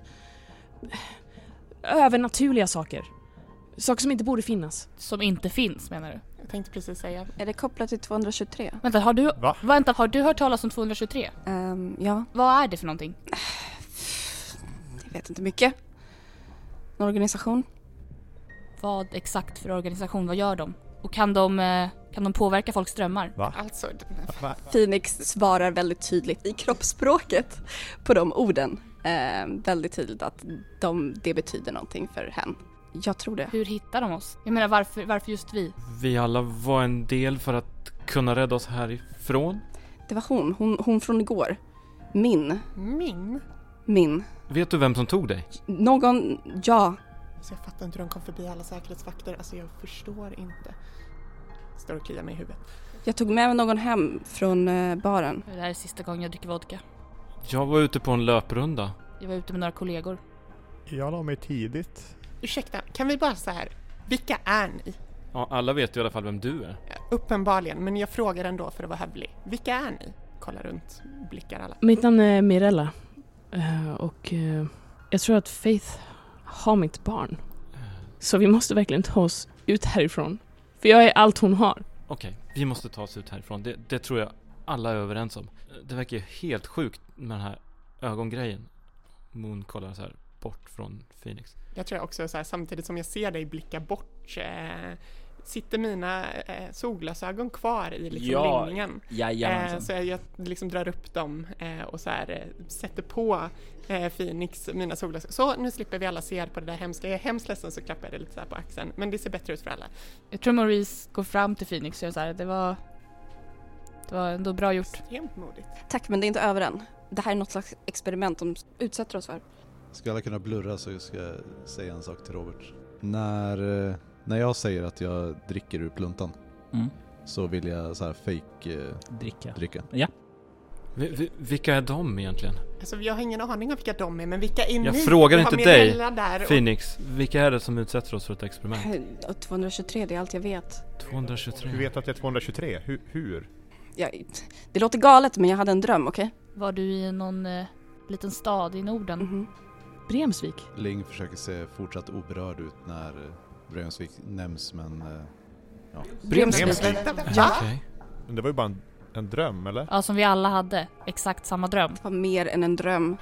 övernaturliga saker. Saker som inte borde finnas. Som inte finns menar du? Jag tänkte precis säga. Är det kopplat till 223? Vänta, har du, Va? vänta, har du hört talas om 223? Um, ja. Vad är det för någonting? Jag vet inte mycket. En organisation. Vad exakt för organisation? Vad gör de? Och kan de, eh, kan de påverka folks drömmar? Va? Alltså, Va? Phoenix svarar väldigt tydligt i kroppsspråket på de orden. Eh, väldigt tydligt att de, det betyder någonting för henne. Jag tror det. Hur hittar de oss? Jag menar varför, varför just vi? Vi alla var en del för att kunna rädda oss härifrån. Det var hon, hon, hon från igår. Min. Min? Min. Vet du vem som tog dig? Någon, ja. Alltså jag fattar inte hur de kom förbi alla säkerhetsvakter. Alltså jag förstår inte. Står och kliar mig i huvudet. Jag tog med någon hem från eh, baren. Det här är sista gången jag dricker vodka. Jag var ute på en löprunda. Jag var ute med några kollegor. Jag la mig tidigt. Ursäkta, kan vi bara så här, vilka är ni? Ja, alla vet ju i alla fall vem du är. Uppenbarligen, men jag frågar ändå för att vara hövlig. Vilka är ni? Kolla runt, blickar alla. Mitt namn är Mirella. Uh, och uh, jag tror att Faith har mitt barn. Så vi måste verkligen ta oss ut härifrån. För jag är allt hon har. Okej, vi måste ta oss ut härifrån. Det, det tror jag alla är överens om. Det verkar ju helt sjukt med den här ögongrejen. Moon kollar så här bort från Phoenix. Jag tror också så här, samtidigt som jag ser dig blicka bort eh, sitter mina eh, solglasögon kvar i liksom Ja, ringningen. Eh, så jag, jag liksom drar upp dem eh, och så här, eh, sätter på eh, Phoenix mina solglasögon. Så nu slipper vi alla se på det där hemska. Jag är hemskt ledsen så klappar jag det lite så här på axeln. Men det ser bättre ut för alla. Jag tror Maurice går fram till Phoenix och gör så här, det var... Det var ändå bra gjort. Extremt modigt. Tack men det är inte över än. Det här är något slags experiment de utsätter oss för. Ska alla kunna blurra så ska jag säga en sak till Robert. När, eh, när jag säger att jag dricker ur pluntan Mm. så vill jag så här fake eh, Dricka. dricka. Ja. Vi, vi, vilka är de egentligen? Alltså jag har ingen aning om vilka de är, men vilka är ni? Jag frågar inte dig, och- Phoenix. Vilka är det som utsätter oss för ett experiment? Och 223, det är allt jag vet. 223. Du vet att det är 223? Hur? hur? Ja, det låter galet men jag hade en dröm, okej? Var du i någon eh, liten stad i Norden? Mhm. Bremsvik. Ling försöker se fortsatt oberörd ut när eh, Bremsvik nämns men... eh, Ja. Bremsvik. Ja. Okej. Men det var ju bara en, en dröm, eller? Ja, som vi alla hade. Exakt samma dröm. Det var mer än en dröm.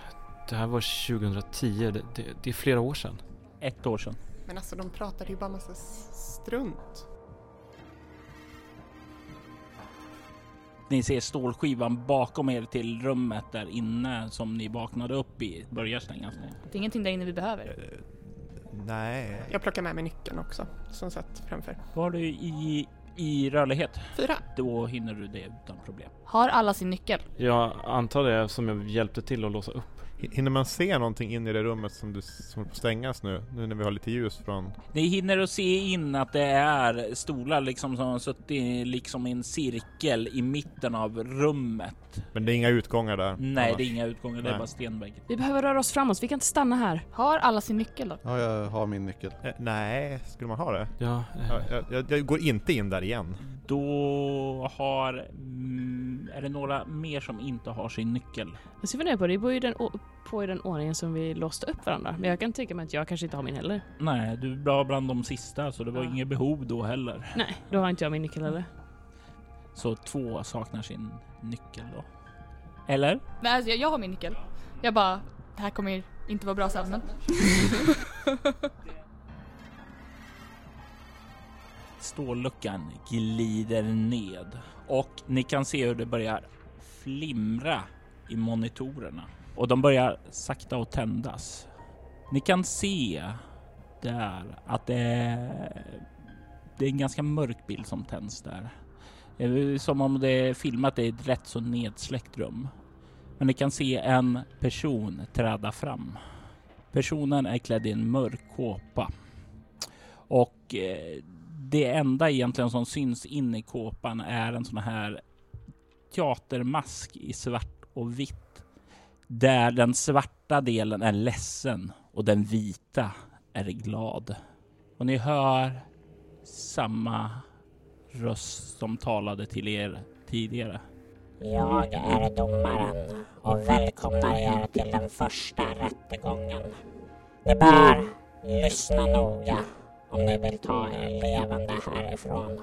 Det här var 2010, det, det, det är flera år sedan. Ett år sedan. Men alltså de pratade ju bara massa strunt. Ni ser stålskivan bakom er till rummet där inne som ni vaknade upp i börjar stängas ner. Det är ingenting där inne vi behöver. Nej. Jag plockar med mig nyckeln också, som satt framför. Var du i, i rörlighet? Fyra. Då hinner du det utan problem. Har alla sin nyckel? Jag antar det som jag hjälpte till att låsa upp. Hinner man se någonting in i det rummet som, du, som stängas nu? Nu när vi har lite ljus från... Ni hinner att se in att det är stolar liksom som har suttit liksom i en cirkel i mitten av rummet. Men det är inga utgångar där? Nej, annars? det är inga utgångar, det är Nej. bara stenvägg. Vi behöver röra oss framåt, vi kan inte stanna här. Har alla sin nyckel då? ja, jag har min nyckel. Eh, nej, skulle man ha det? Ja, eh, Ja, jag, jag, jag går inte in där igen. Då har... Mm, är det några mer som inte har sin nyckel? Jag fundera på det, det beror ju den, på i den ordningen som vi låste upp varandra. Men jag kan tänka mig att jag kanske inte har min heller. Nej, du var bland de sista så det var Ja. inget behov då heller. Nej, då har inte jag min nyckel heller. Så två saknar sin nyckel då. Eller? Nej, alltså, jag, jag har min nyckel. Jag bara, det här kommer inte vara bra sen men... Stålluckan glider ned och ni kan se hur det börjar flimra i monitorerna och de börjar sakta att tändas. Ni kan se där att det är, det är en ganska mörk bild som tänds där. Det är som om det är filmat i ett rätt så nedsläckt rum. Men ni kan se en person träda fram. Personen är klädd i en mörk kåpa och eh, det enda egentligen som syns in i kåpan är en sån här teatermask i svart och vitt. Där den svarta delen är ledsen och den vita är glad. Och ni hör samma röst som talade till er tidigare. Jag är domaren och välkomnar er till den första rättegången. Ni bör lyssna noga om ni vill ta er levande härifrån.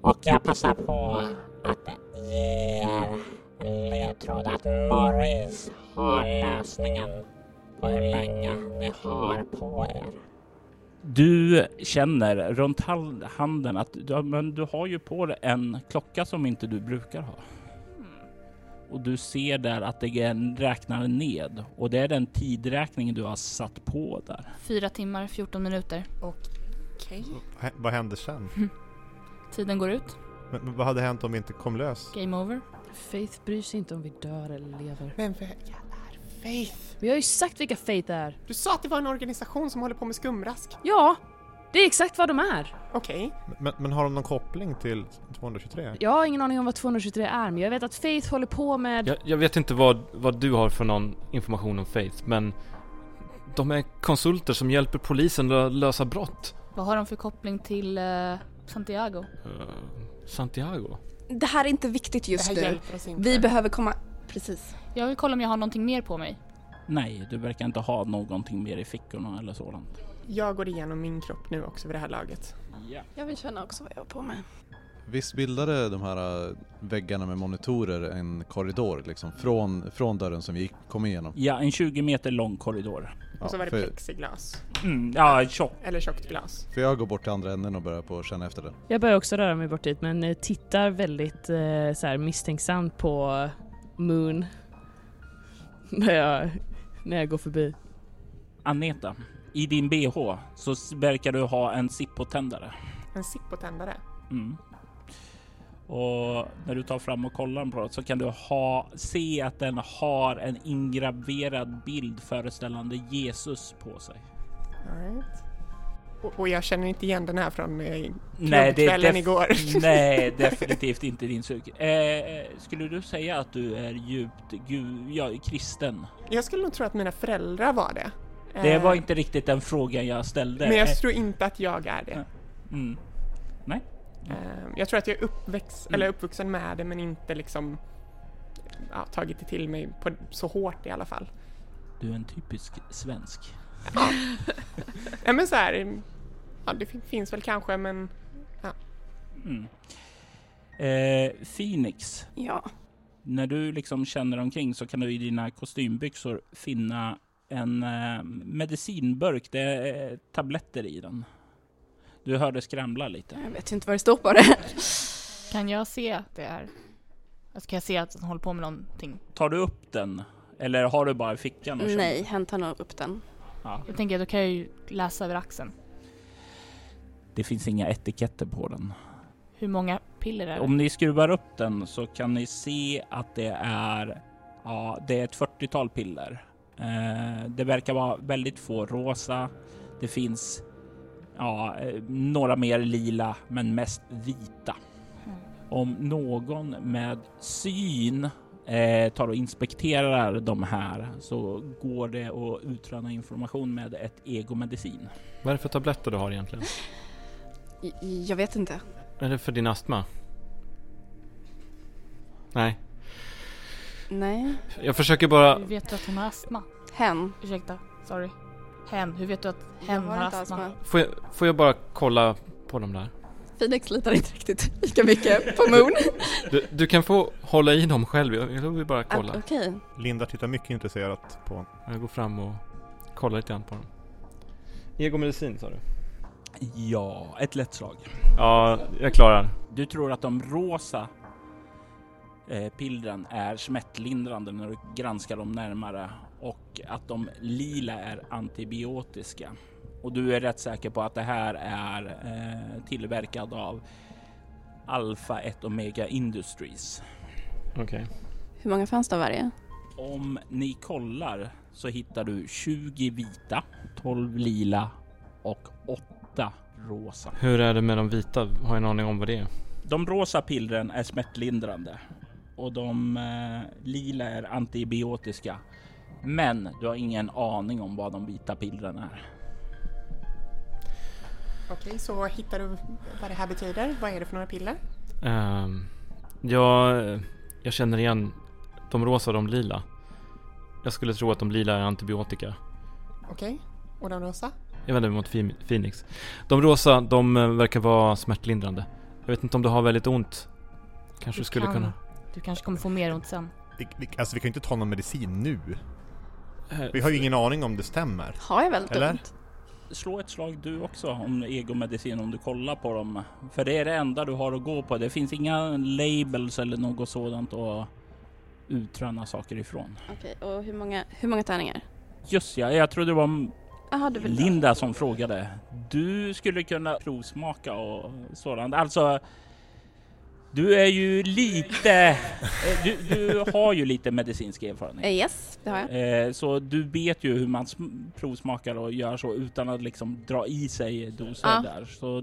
Och jag passar på att ge er ledtråd att Morris har lösningen på hur länge ni har på er. Du känner runt handen att du, men du har ju på dig en klocka som inte du brukar ha. Och du ser där att det är- räknar ned och det är den tidräkningen du har satt på där. Fyra timmar, 14 minuter. Okej. Hä- Vad hände sen? Tiden går ut. Men, men vad hade hänt om vi inte kom lös? Game over. Faith bryr sig inte om vi dör eller lever. Men vad är Faith? Vi har ju sagt vilka Faith är. Du sa att det var en organisation som håller på med skumrask. Ja, det är exakt vad de är. Okej. Men, men har de någon koppling till 223? Jag har ingen aning om vad 223 är, men jag vet att Faith håller på med... Jag, jag vet inte vad, vad du har för någon information om Faith, men de är konsulter som hjälper polisen att lösa brott. Vad har de för koppling till eh, Santiago? Eh, Santiago? Det här är inte viktigt just Det här nu. hjälper oss inte. Vi behöver komma... Precis. Jag vill kolla om jag har någonting mer på mig. Nej, du verkar inte ha någonting mer i fickorna eller sådant. Jag går igenom min kropp nu också vid det här laget. Ja. Jag vill känna också vad jag har på mig. Visst bildade de här äh, väggarna med monitorer en korridor liksom från, från dörren som vi gick, kom igenom? Ja, en 20 meter lång korridor. Och så var det för, plexiglas. Mm, ja, tjock. Eller tjockt glas. för jag går bort till andra änden och börjar på att känna efter det. Jag börjar också röra mig bort dit, men eh, tittar väldigt eh, så här misstänksamt på Moon. när, jag, när jag går förbi. Aneta, i din bh så verkar du ha en Zippo-tändare. En Zippo-tändare. Mm. Och när du tar fram och kollar på det så kan du ha, se att den har en ingraverad bild föreställande Jesus på sig. Alright. Och, och jag känner inte igen den här från eh, Nej, det igår. Nej, definitivt inte din sug. Eh, skulle du säga att du är djupt gu- ja, kristen? Jag skulle nog tro att mina föräldrar var det. Det Eh, var inte riktigt den frågan jag ställde. Men jag Eh, tror inte att jag är det. Mm. Nej. Eh, Jag tror att jag är uppväxt, Mm. eller uppvuxen med det men inte liksom ja, tagit det till mig på, så hårt i alla fall. Du är en typisk svensk. Ja, ja men så här, ja det fin- finns väl kanske men ja. Mm. Eh, Phoenix. Ja. När du liksom känner omkring så kan du i dina kostymbyxor finna en eh, medicinburk. Det är eh, tabletter i den. Du hör det skramla lite. Jag vet inte vad det står på det. Kan jag se att det är... Alltså kan jag se att han håller på med någonting? Tar du upp den? Eller har du bara i fickan? Och? Nej, hen tar nog upp den. Ja. Jag tänker då kan jag ju läsa över axeln. Det finns inga etiketter på den. Hur många piller är det? Om ni skruvar upp den så kan ni se att det är, ja, det är ett 40-tal piller. Eh, det verkar vara väldigt få rosa. Det finns ja, eh, några mer lila, men mest vita. Om någon med syn eh, tar och inspekterar de här så går det att utröna information med ett egomedicin. Vad är det för tabletter du har egentligen? Jag vet inte. Är det för din astma? Nej. Nej. Jag försöker bara... Hur vet du att hon har astma? Hen. Ursäkta, sorry. Hen, hur vet du att hen har har astma? astma. Får jag, får jag bara kolla på dem där? Phoenix litar inte riktigt lika mycket på Moon. Du, du kan få hålla i dem själv, jag vill bara kolla. Ah, Okej. Linda tittar mycket intresserat på honom. Jag går fram och kollar lite grann på dem. Egomedicin sa du? Ja, ett lätt slag. Ja, jag klarar. Du tror att de rosa eh, pillren är smärtlindrande när du granskar dem närmare och att de lila är antibiotiska. Och du är rätt säker på att det här är eh, tillverkad av Alpha 1 Omega Industries. Okej. Hur många fanns det av varje? Om ni kollar så hittar du 20 vita, 12 lila och 8 rosa. Hur är det med de vita? Har jag en aning om vad det är? De rosa pillren är smärtlindrande och de eh, lila är antibiotiska. Men du har ingen aning om vad de vita pillren är. Okej, så hittar du vad det här betyder? Vad är det för några piller? Ehm, jag, jag känner igen de rosa och de lila. Jag skulle tro att de lila är antibiotika. Okej, och de rosa? Jag vänder mig mot Phoenix. De rosa, de eh, verkar vara smärtlindrande. Jag vet inte om du har väldigt ont. Kanske du skulle kan. kunna... Du kanske kommer få mer ont sen. Vi, vi, alltså vi kan ju inte ta någon medicin nu. Vi har ju ingen aning om det stämmer. Har jag Eller? ont? Slå ett slag du också om egomedicin om du kollar på dem. För det är det enda du har att gå på. Det finns inga labels eller något sådant att utröna saker ifrån. Okej, och hur många, hur många tärningar? Just ja, jag trodde det var Jaha, du vill... Linda som frågade. Du skulle kunna provsmaka och sådant. Alltså, du är ju lite... eh, du, du har ju lite medicinsk erfarenhet. Eh, Yes, det har jag. Eh, Så du vet ju hur man sm- provsmakar och gör så utan att liksom dra i sig doser Ja. där. Så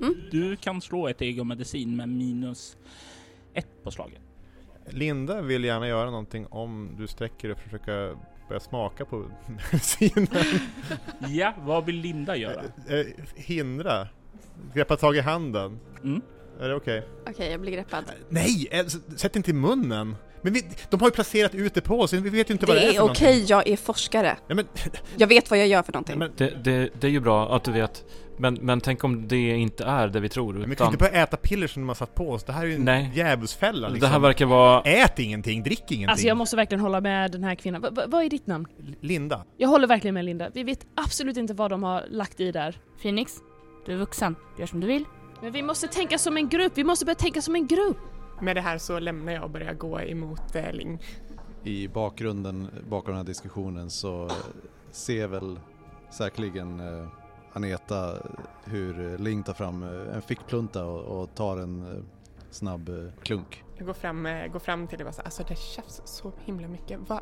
Mm. du kan slå ett egomedicin med minus ett på slaget. Linda vill gärna göra någonting om du sträcker dig och försöka börja smaka på medicinen. Ja, vad vill Linda göra? Hindra. Greppa tag i handen. Mm. Är det okej? Okej, jag blir greppad. Nej! s- Sätt inte i munnen! Men vi, de har ju placerat ut det på oss, vi vet ju inte vad det är Det för är någonting. okej, jag är forskare. Ja, men, Jag vet vad jag gör för någonting. men, Det, det, det är ju bra att du vet. Men, men tänk om det inte är det vi tror. men vi kan Utan inte börja äta piller som de har satt på oss. Det här är ju en Nej. djävulsfälla liksom. det här verkar vara... Ät ingenting, drick ingenting. Alltså jag måste verkligen hålla med den här kvinnan. Va- vad är ditt namn? Linda. Jag håller verkligen med Linda. Vi vet absolut inte vad de har lagt i där. Phoenix, du är vuxen. Gör som du vill. Men vi måste tänka som en grupp. Vi måste börja tänka som en grupp. Med det här så lämnar jag och börjar gå emot eh, Ling. I bakgrunden bakom den här diskussionen så ser väl säkerligen eh, Aneta hur Ling tar fram eh, en fickplunta och, och tar en snabb klunk. Jag går fram, går fram till det och bara så, alltså det tjafs så himla mycket. Va,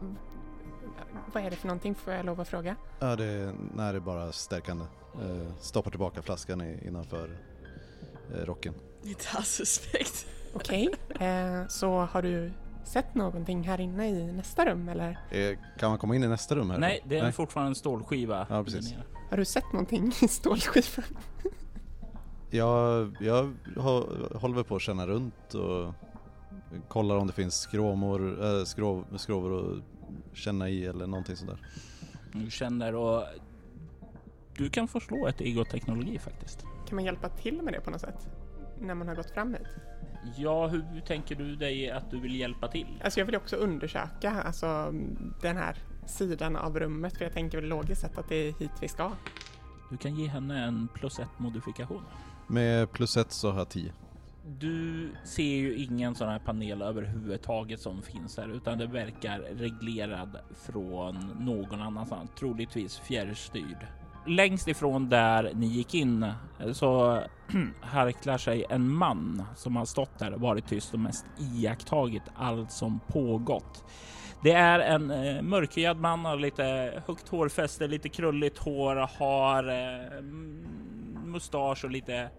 Vad är det för någonting får jag lov att fråga? Ja, det är, nej, det är bara stärkande. Eh, stoppar tillbaka flaskan i, innanför rocken. Inte alls suspekt. Okej, eh, så har du sett någonting här inne i nästa rum eller? Eh, kan man komma in i nästa rum här? Nej, det är fortfarande en stålskiva. Ja, precis. Har du sett någonting i stålskivan? Jag, jag hå- håller på att känna runt och kollar om det finns skråmor, äh, skrov, skrovor att känna i eller någonting sånt där. Du känner och du kan få slå ett egoteknologi faktiskt. Kan man hjälpa till med det på något sätt? När man har gått fram hit? Ja, hur tänker du dig att du vill hjälpa till? Alltså jag vill också undersöka alltså, den här sidan av rummet för jag tänker väl logiskt sett att det är hit vi ska. Du kan ge henne en plus ett modifikation. Med plus ett så har jag 10. Du ser ju ingen sån här panel överhuvudtaget som finns här, utan det verkar reglerad från någon annanstans, troligtvis fjärrstyrd. Längst ifrån där ni gick in eh, så harklar sig en man som har stått där och varit tyst och mest iakttagit allt som pågått. Det är en eh, mörkhyad man, har lite högt hårfäste, lite krulligt hår, har eh, mustasch och lite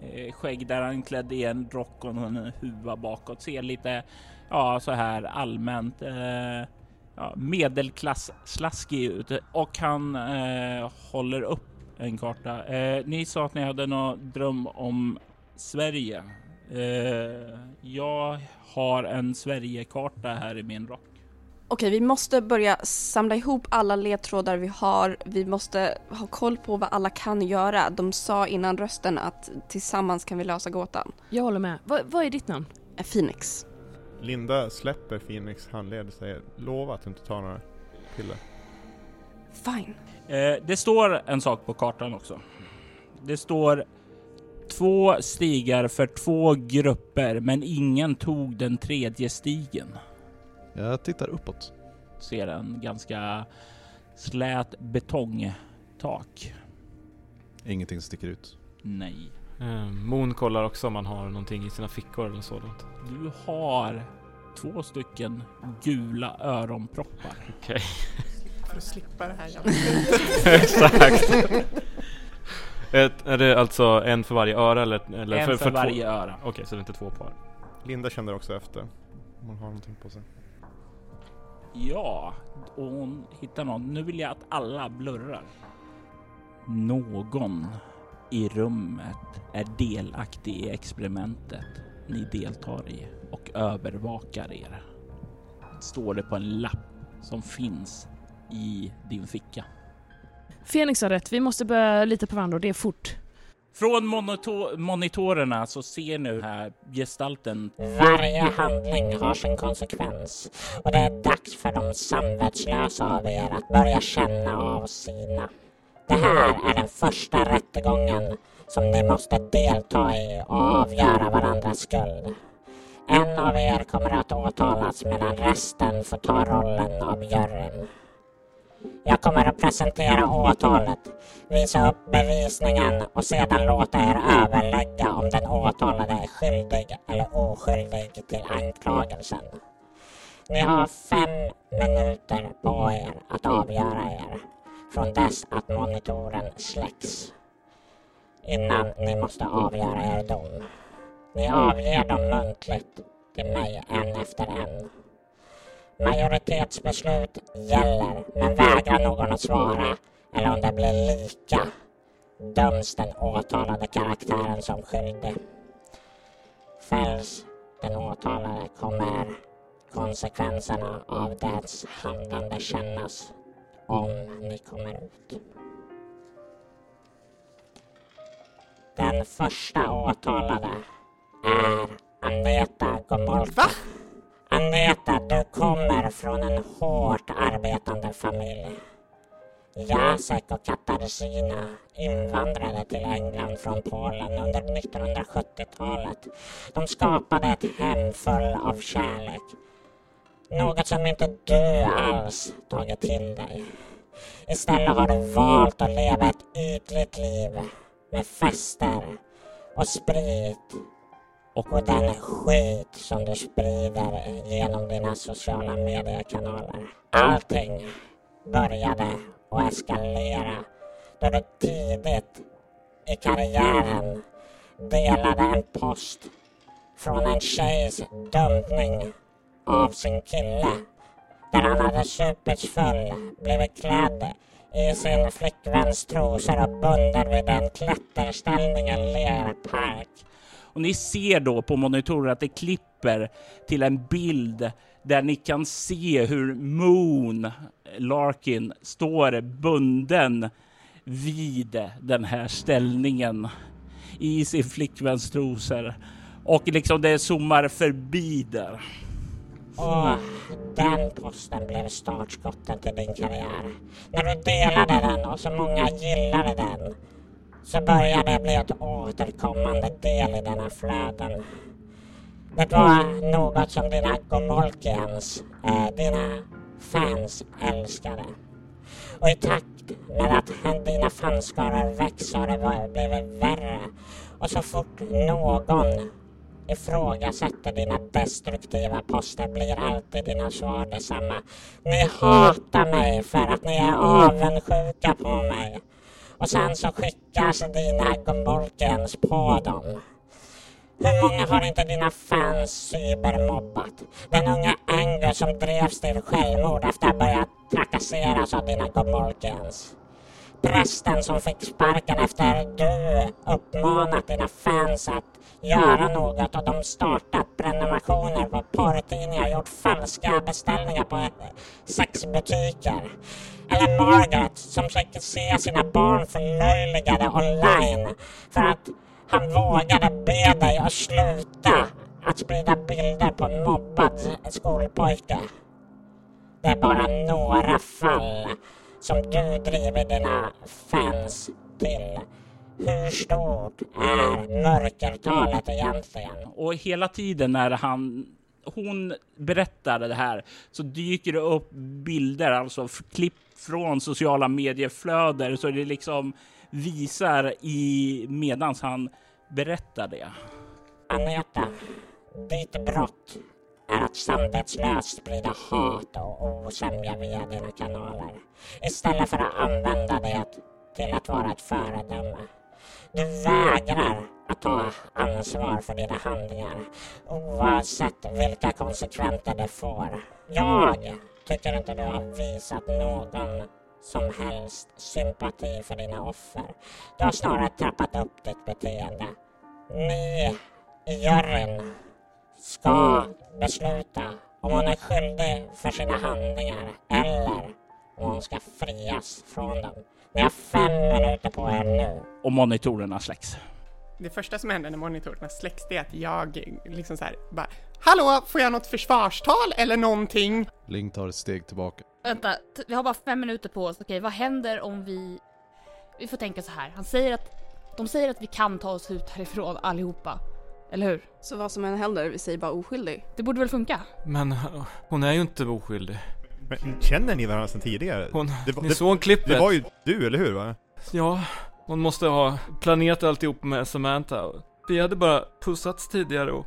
eh, skägg där han är klädd i en rock och en huva bakåt. Ser lite, ja så här allmänt eh, ja, medelklass slaskig ut och han eh, håller upp en karta. Eh, ni sa att ni hade någon dröm om Sverige. Eh, jag har en Sverigekarta här i min rock. Okej, vi måste börja samla ihop alla ledtrådar vi har. Vi måste ha koll på vad alla kan göra. De sa innan rösten att tillsammans kan vi lösa gåtan. Jag håller med. Va, vad är ditt namn? Phoenix. Linda släpper Phoenix handled och säger lova att du inte tar några piller. Fine. Eh, det står en sak på kartan också. Det står två stigar för två grupper, men ingen tog den tredje stigen. Jag tittar uppåt. Ser en ganska slät betongtak. Ingenting sticker ut. Nej. Eh, Moon kollar också om man har någonting i sina fickor eller sådant. Du har två stycken gula öronproppar. Okej. För att slippa det här Exakt. Ett, är det alltså en för varje öra eller? eller En för varje två? öra. Okej, så det är inte två par. Linda känner också efter om hon har någonting på sig. Ja, och hon hittar någon. Nu vill jag att alla blurrar. Någon i rummet är delaktig i experimentet ni deltar i och övervakar er. Står det på en lapp som finns i din ficka. Phoenix har rätt, vi måste börja lita på varandra och det är fort. Från monito- monitorerna så ser nu här gestalten Varje handling har sin konsekvens och det är dags för de samvetslösa av er att börja känna av sina. Det här är den första rättegången som ni måste delta i och avgöra varandras skuld. En av er kommer att åtalas medan resten får ta rollen av juryn. Jag kommer att presentera åtalet, visa upp bevisningen och sedan låta er överlägga om den åtalade är skyldig eller oskyldig till anklagelsen. Ni har fem minuter på er att avgöra er från dess att monitoren släcks. Innan ni måste avgöra er dom. Ni avger dem muntligt till mig en efter en. Majoritetsbeslut gäller, men vägrar någon att svara eller om det blir lika döms den åtalade karaktären som skyldig. Fälls den åtalade kommer konsekvenserna av dess handlande kännas om ni kommer ut. Den första åtalade är Aneta Gomolka. Aneta, du kommer från en hårt arbetande familj. Jacek och Katarzyna invandrade till England från Polen under 1970-talet. De skapade ett hem full av kärlek. Något som inte du alls tagit till dig. Istället har du valt att leva ett ytligt liv med fester och sprit och den skit som du sprider genom dina sociala mediekanaler. Allting började att eskalera då du tidigt i karriären delade en post från en tjejs dumpning av sin kille där han hade supits full, blivit klädd i sin flickväns trosor och bunden vid en klätterställning i en lerpark. Och ni ser då på monitorer att det klipper till en bild där ni kan se hur Moon Larkin står bunden vid den här ställningen i sin flickväns trosor. Och liksom det zoomar förbi där. Och den posten blev startskottet till din karriär. När du delade den och så många gillade den så började det bli ett återkommande del i dina flöden. Det var något som dina Gomolkians, eh, dina fans älskade. Och i takt med att dina fanskaror växer har det blivit värre. Och så fort någon ifrågasätter dina destruktiva poster blir alltid dina svar detsamma. Ni hatar mig för att ni är avundsjuka på mig. Och sen så skickas dina Gomolkians på dem. Hur många har inte dina fans cybermobbat? Den unga Angus som drevs till självmord efter att ha börjat trakasseras av dina Gomolkians. Prästen som fick sparken efter du uppmanat dina fans att göra något och de startat prenumerationer på porrtidningar gjort falska beställningar på sexbutiker. Eller Margaret som försöker se sina barn förlöjligade online för att han vågade be dig att sluta att sprida bilder på en mobbad skolpojke. Det är bara några fall som du driver dina fans till. Hur stort är mörkertalet egentligen? Och hela tiden när han hon berättar det här så dyker det upp bilder, alltså klipp från sociala medieflöden så det liksom visar i medans han berättar det. Agneta, ditt brott är att samvetslöst sprida hat och osämja via dina kanaler istället för att använda det till att vara ett föredöme. Du vägrar att ta ansvar för dina handlingar oavsett vilka konsekvenser det får. Jag tycker inte du har visat någon som helst sympati för dina offer. Du har snarare trappat upp ditt beteende. Ni i juryn ska besluta om hon är skyldig för sina handlingar eller om hon ska frias från dem. Ni har fem minuter på er nu. Och monitorerna släcks. Det första som händer när monitorerna släcks det är att jag liksom så här bara Hallå, får jag något försvarstal eller någonting? Ling tar ett steg tillbaka. Vänta, vi har bara fem minuter på oss. Okej, vad händer om vi... Vi får tänka så här. Han säger att... De säger att vi kan ta oss ut härifrån allihopa. Eller hur? Så vad som än händer, vi säger bara oskyldig. Det borde väl funka? Men uh, hon är ju inte oskyldig. Men känner ni varandra sedan tidigare? Hon, det, var- ni det, såg klippet. Det var ju du, eller hur? Va? Ja, hon måste ha planerat alltihop med Samantha. Vi hade bara pussats tidigare och...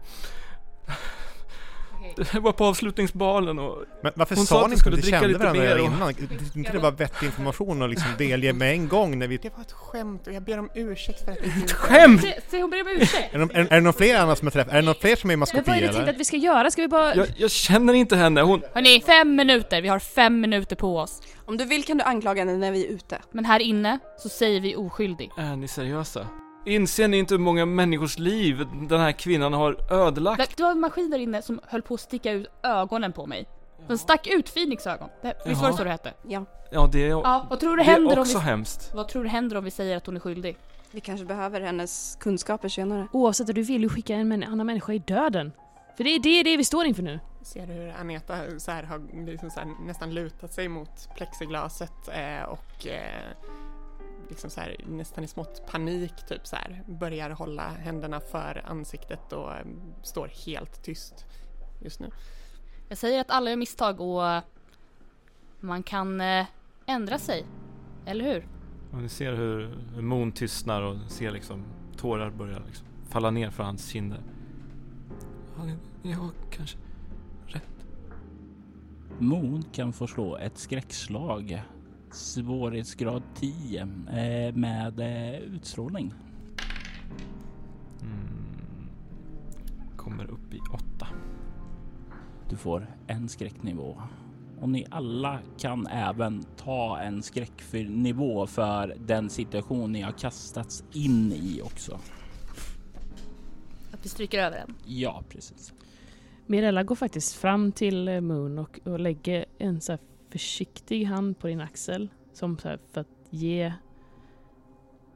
Det var på avslutningsbalen och... Men varför hon sa att ni inte skulle att ni kände varandra mer och... innan? Det- Inte det var vettig information att liksom delge med en gång när vi... Det var ett skämt och jag ber om ursäkt för att det Ett skämt! Se, se hon ber om ursäkt! Är det, är, är det någon fler annars som har träffat? Är det någon fler som är i maskopi vad är det tänkt eller? att vi ska göra? Ska vi bara... Jag, jag känner inte henne, hon... Hörni, fem minuter. Vi har fem minuter på oss. Om du vill kan du anklaga henne när vi är ute. Men här inne så säger vi oskyldig. Är ni seriösa? Inser ni inte hur många människors liv den här kvinnan har ödelagt? Det var en maskin där inne som höll på att sticka ut ögonen på mig. Den stack ut Phoenix ögon. Det, visst var det så det hette? Ja. Ja, det är, Ja, vad tror du det händer är om också vi... hemskt. Vad tror du händer om vi säger att hon är skyldig? Vi kanske behöver hennes kunskaper senare. Oavsett, du vill ju skicka en annan människa i döden. För det är det, det vi står inför nu. Ser du hur Aneta så här har liksom så här nästan lutat sig mot plexiglaset eh, och eh, liksom så här, nästan i smått panik typ så här börjar hålla händerna för ansiktet och eh, står helt tyst just nu. Jag säger att alla gör misstag och man kan eh, ändra sig. Eller hur? Och ni ser hur, hur Moon tystnar och ser liksom tårar börja liksom falla ner för hans kinder. hade jag kanske rätt? Moon kan få slå ett skräckslag. Svårighetsgrad 10 eh, med eh, utstrålning. Mm. Kommer upp i åtta. Du får en skräcknivå. Och ni alla kan även ta en skräcknivå för den situation ni har kastats in i också. Att vi stryker över den. Ja, precis. Mirella går faktiskt fram till eh, Moon och, och lägger en så här försiktig hand på din axel. Som så här för att ge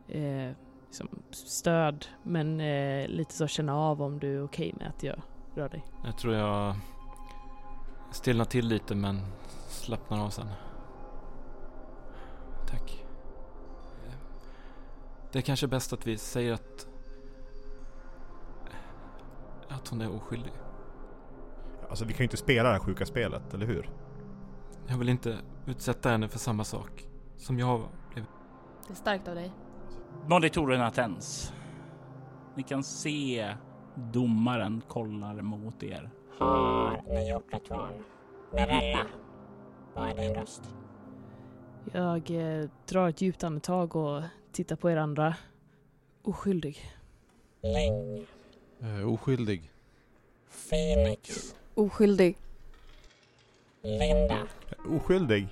eh, liksom stöd men eh, lite så känna av om du är okej med att jag rör dig. Jag tror jag stelnar till lite men slappnar av sen. Tack. Det är kanske bäst att vi säger att att hon är oskyldig. Alltså vi kan ju inte spela det här sjuka spelet, eller hur? Jag vill inte utsätta henne för samma sak som jag blev. Det är starkt av dig. Monitorerna tänds. Ni kan se domaren kollar mot er. Har ni gjort ett val? Mirella, vad är din röst? Jag eh, drar ett djupt andetag och tittar på er andra. Oskyldig. Ling, Eh, oskyldig. Phoenix, Oskyldig. Linda, Oskyldig.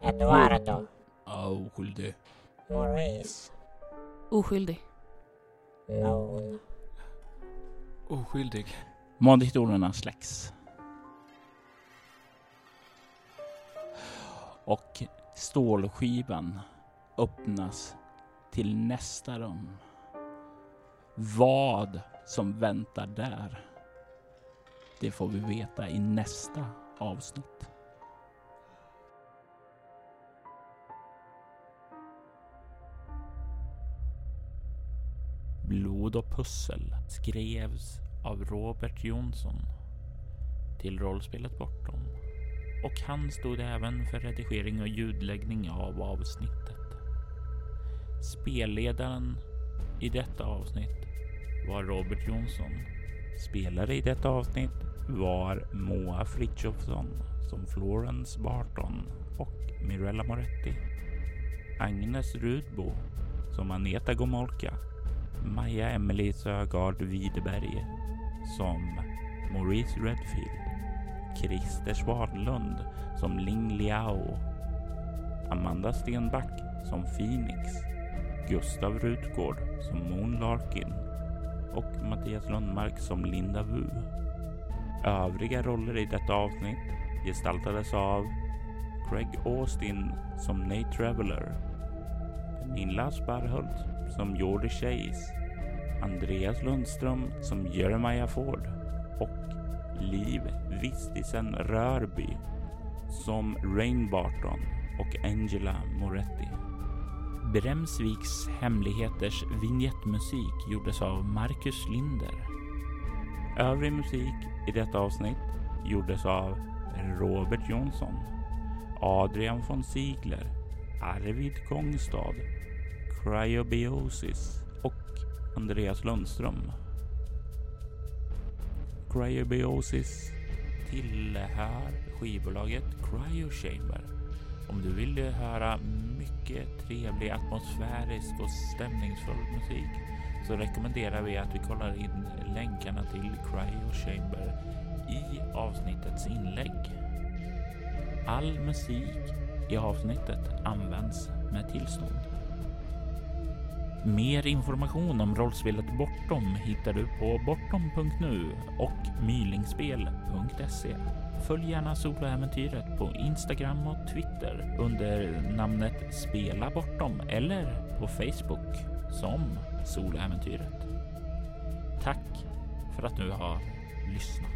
Eduardo, Oskyldig. Maurice, Oskyldig. Moon. Oskyldig. Monitorerna släcks. Och stålskivan öppnas till nästa rum. Vad som väntar där, det får vi veta i nästa avsnitt. Blod och pussel skrevs av Robert Jonsson till rollspelet Bortom och han stod även för redigering och ljudläggning av avsnittet. Spelledaren i detta avsnitt var Robert Jonsson. Spelare i detta avsnitt var Moa Frithiofsson som Florence Barton och Mirella Moretti. Agnes Rudbo som Aneta Gomolka. Maja Emily Sögaard Widerberg som Maurice Redfield. Christer Svadlund som Ling Liao. Amanda Stenback som Phoenix. Gustav Rutgård som Moon Larkin och Mattias Lundmark som Linda Wu. Övriga roller i detta avsnitt gestaltades av Craig Austin som Nate Traveller, Pernilla Sparhult som Jordi Chase, Andreas Lundström som Jeremiah Ford och Liv Vistisen Rörby som Rain Barton och Angela Moretti. Bremsviks hemligheters vignettmusik gjordes av Marcus Linder. Övrig musik i detta avsnitt gjordes av Robert Jonsson, Adrian von Ziegler, Arvid Kongstad, Cryobiosis och Andreas Lundström. Cryobiosis tillhör skivbolaget Cryochamber. Om du vill höra mycket trevlig atmosfärisk och stämningsfull musik så rekommenderar vi att vi kollar in länkarna till Cryo Chamber i avsnittets inlägg. All musik i avsnittet används med tillstånd. Mer information om rollspelet Bortom hittar du på bortom.nu och mylingspel.se. Följ gärna soloäventyret på Instagram och Twitter under namnet Spela Bortom eller på Facebook som Soloäventyret. Tack för att du har lyssnat.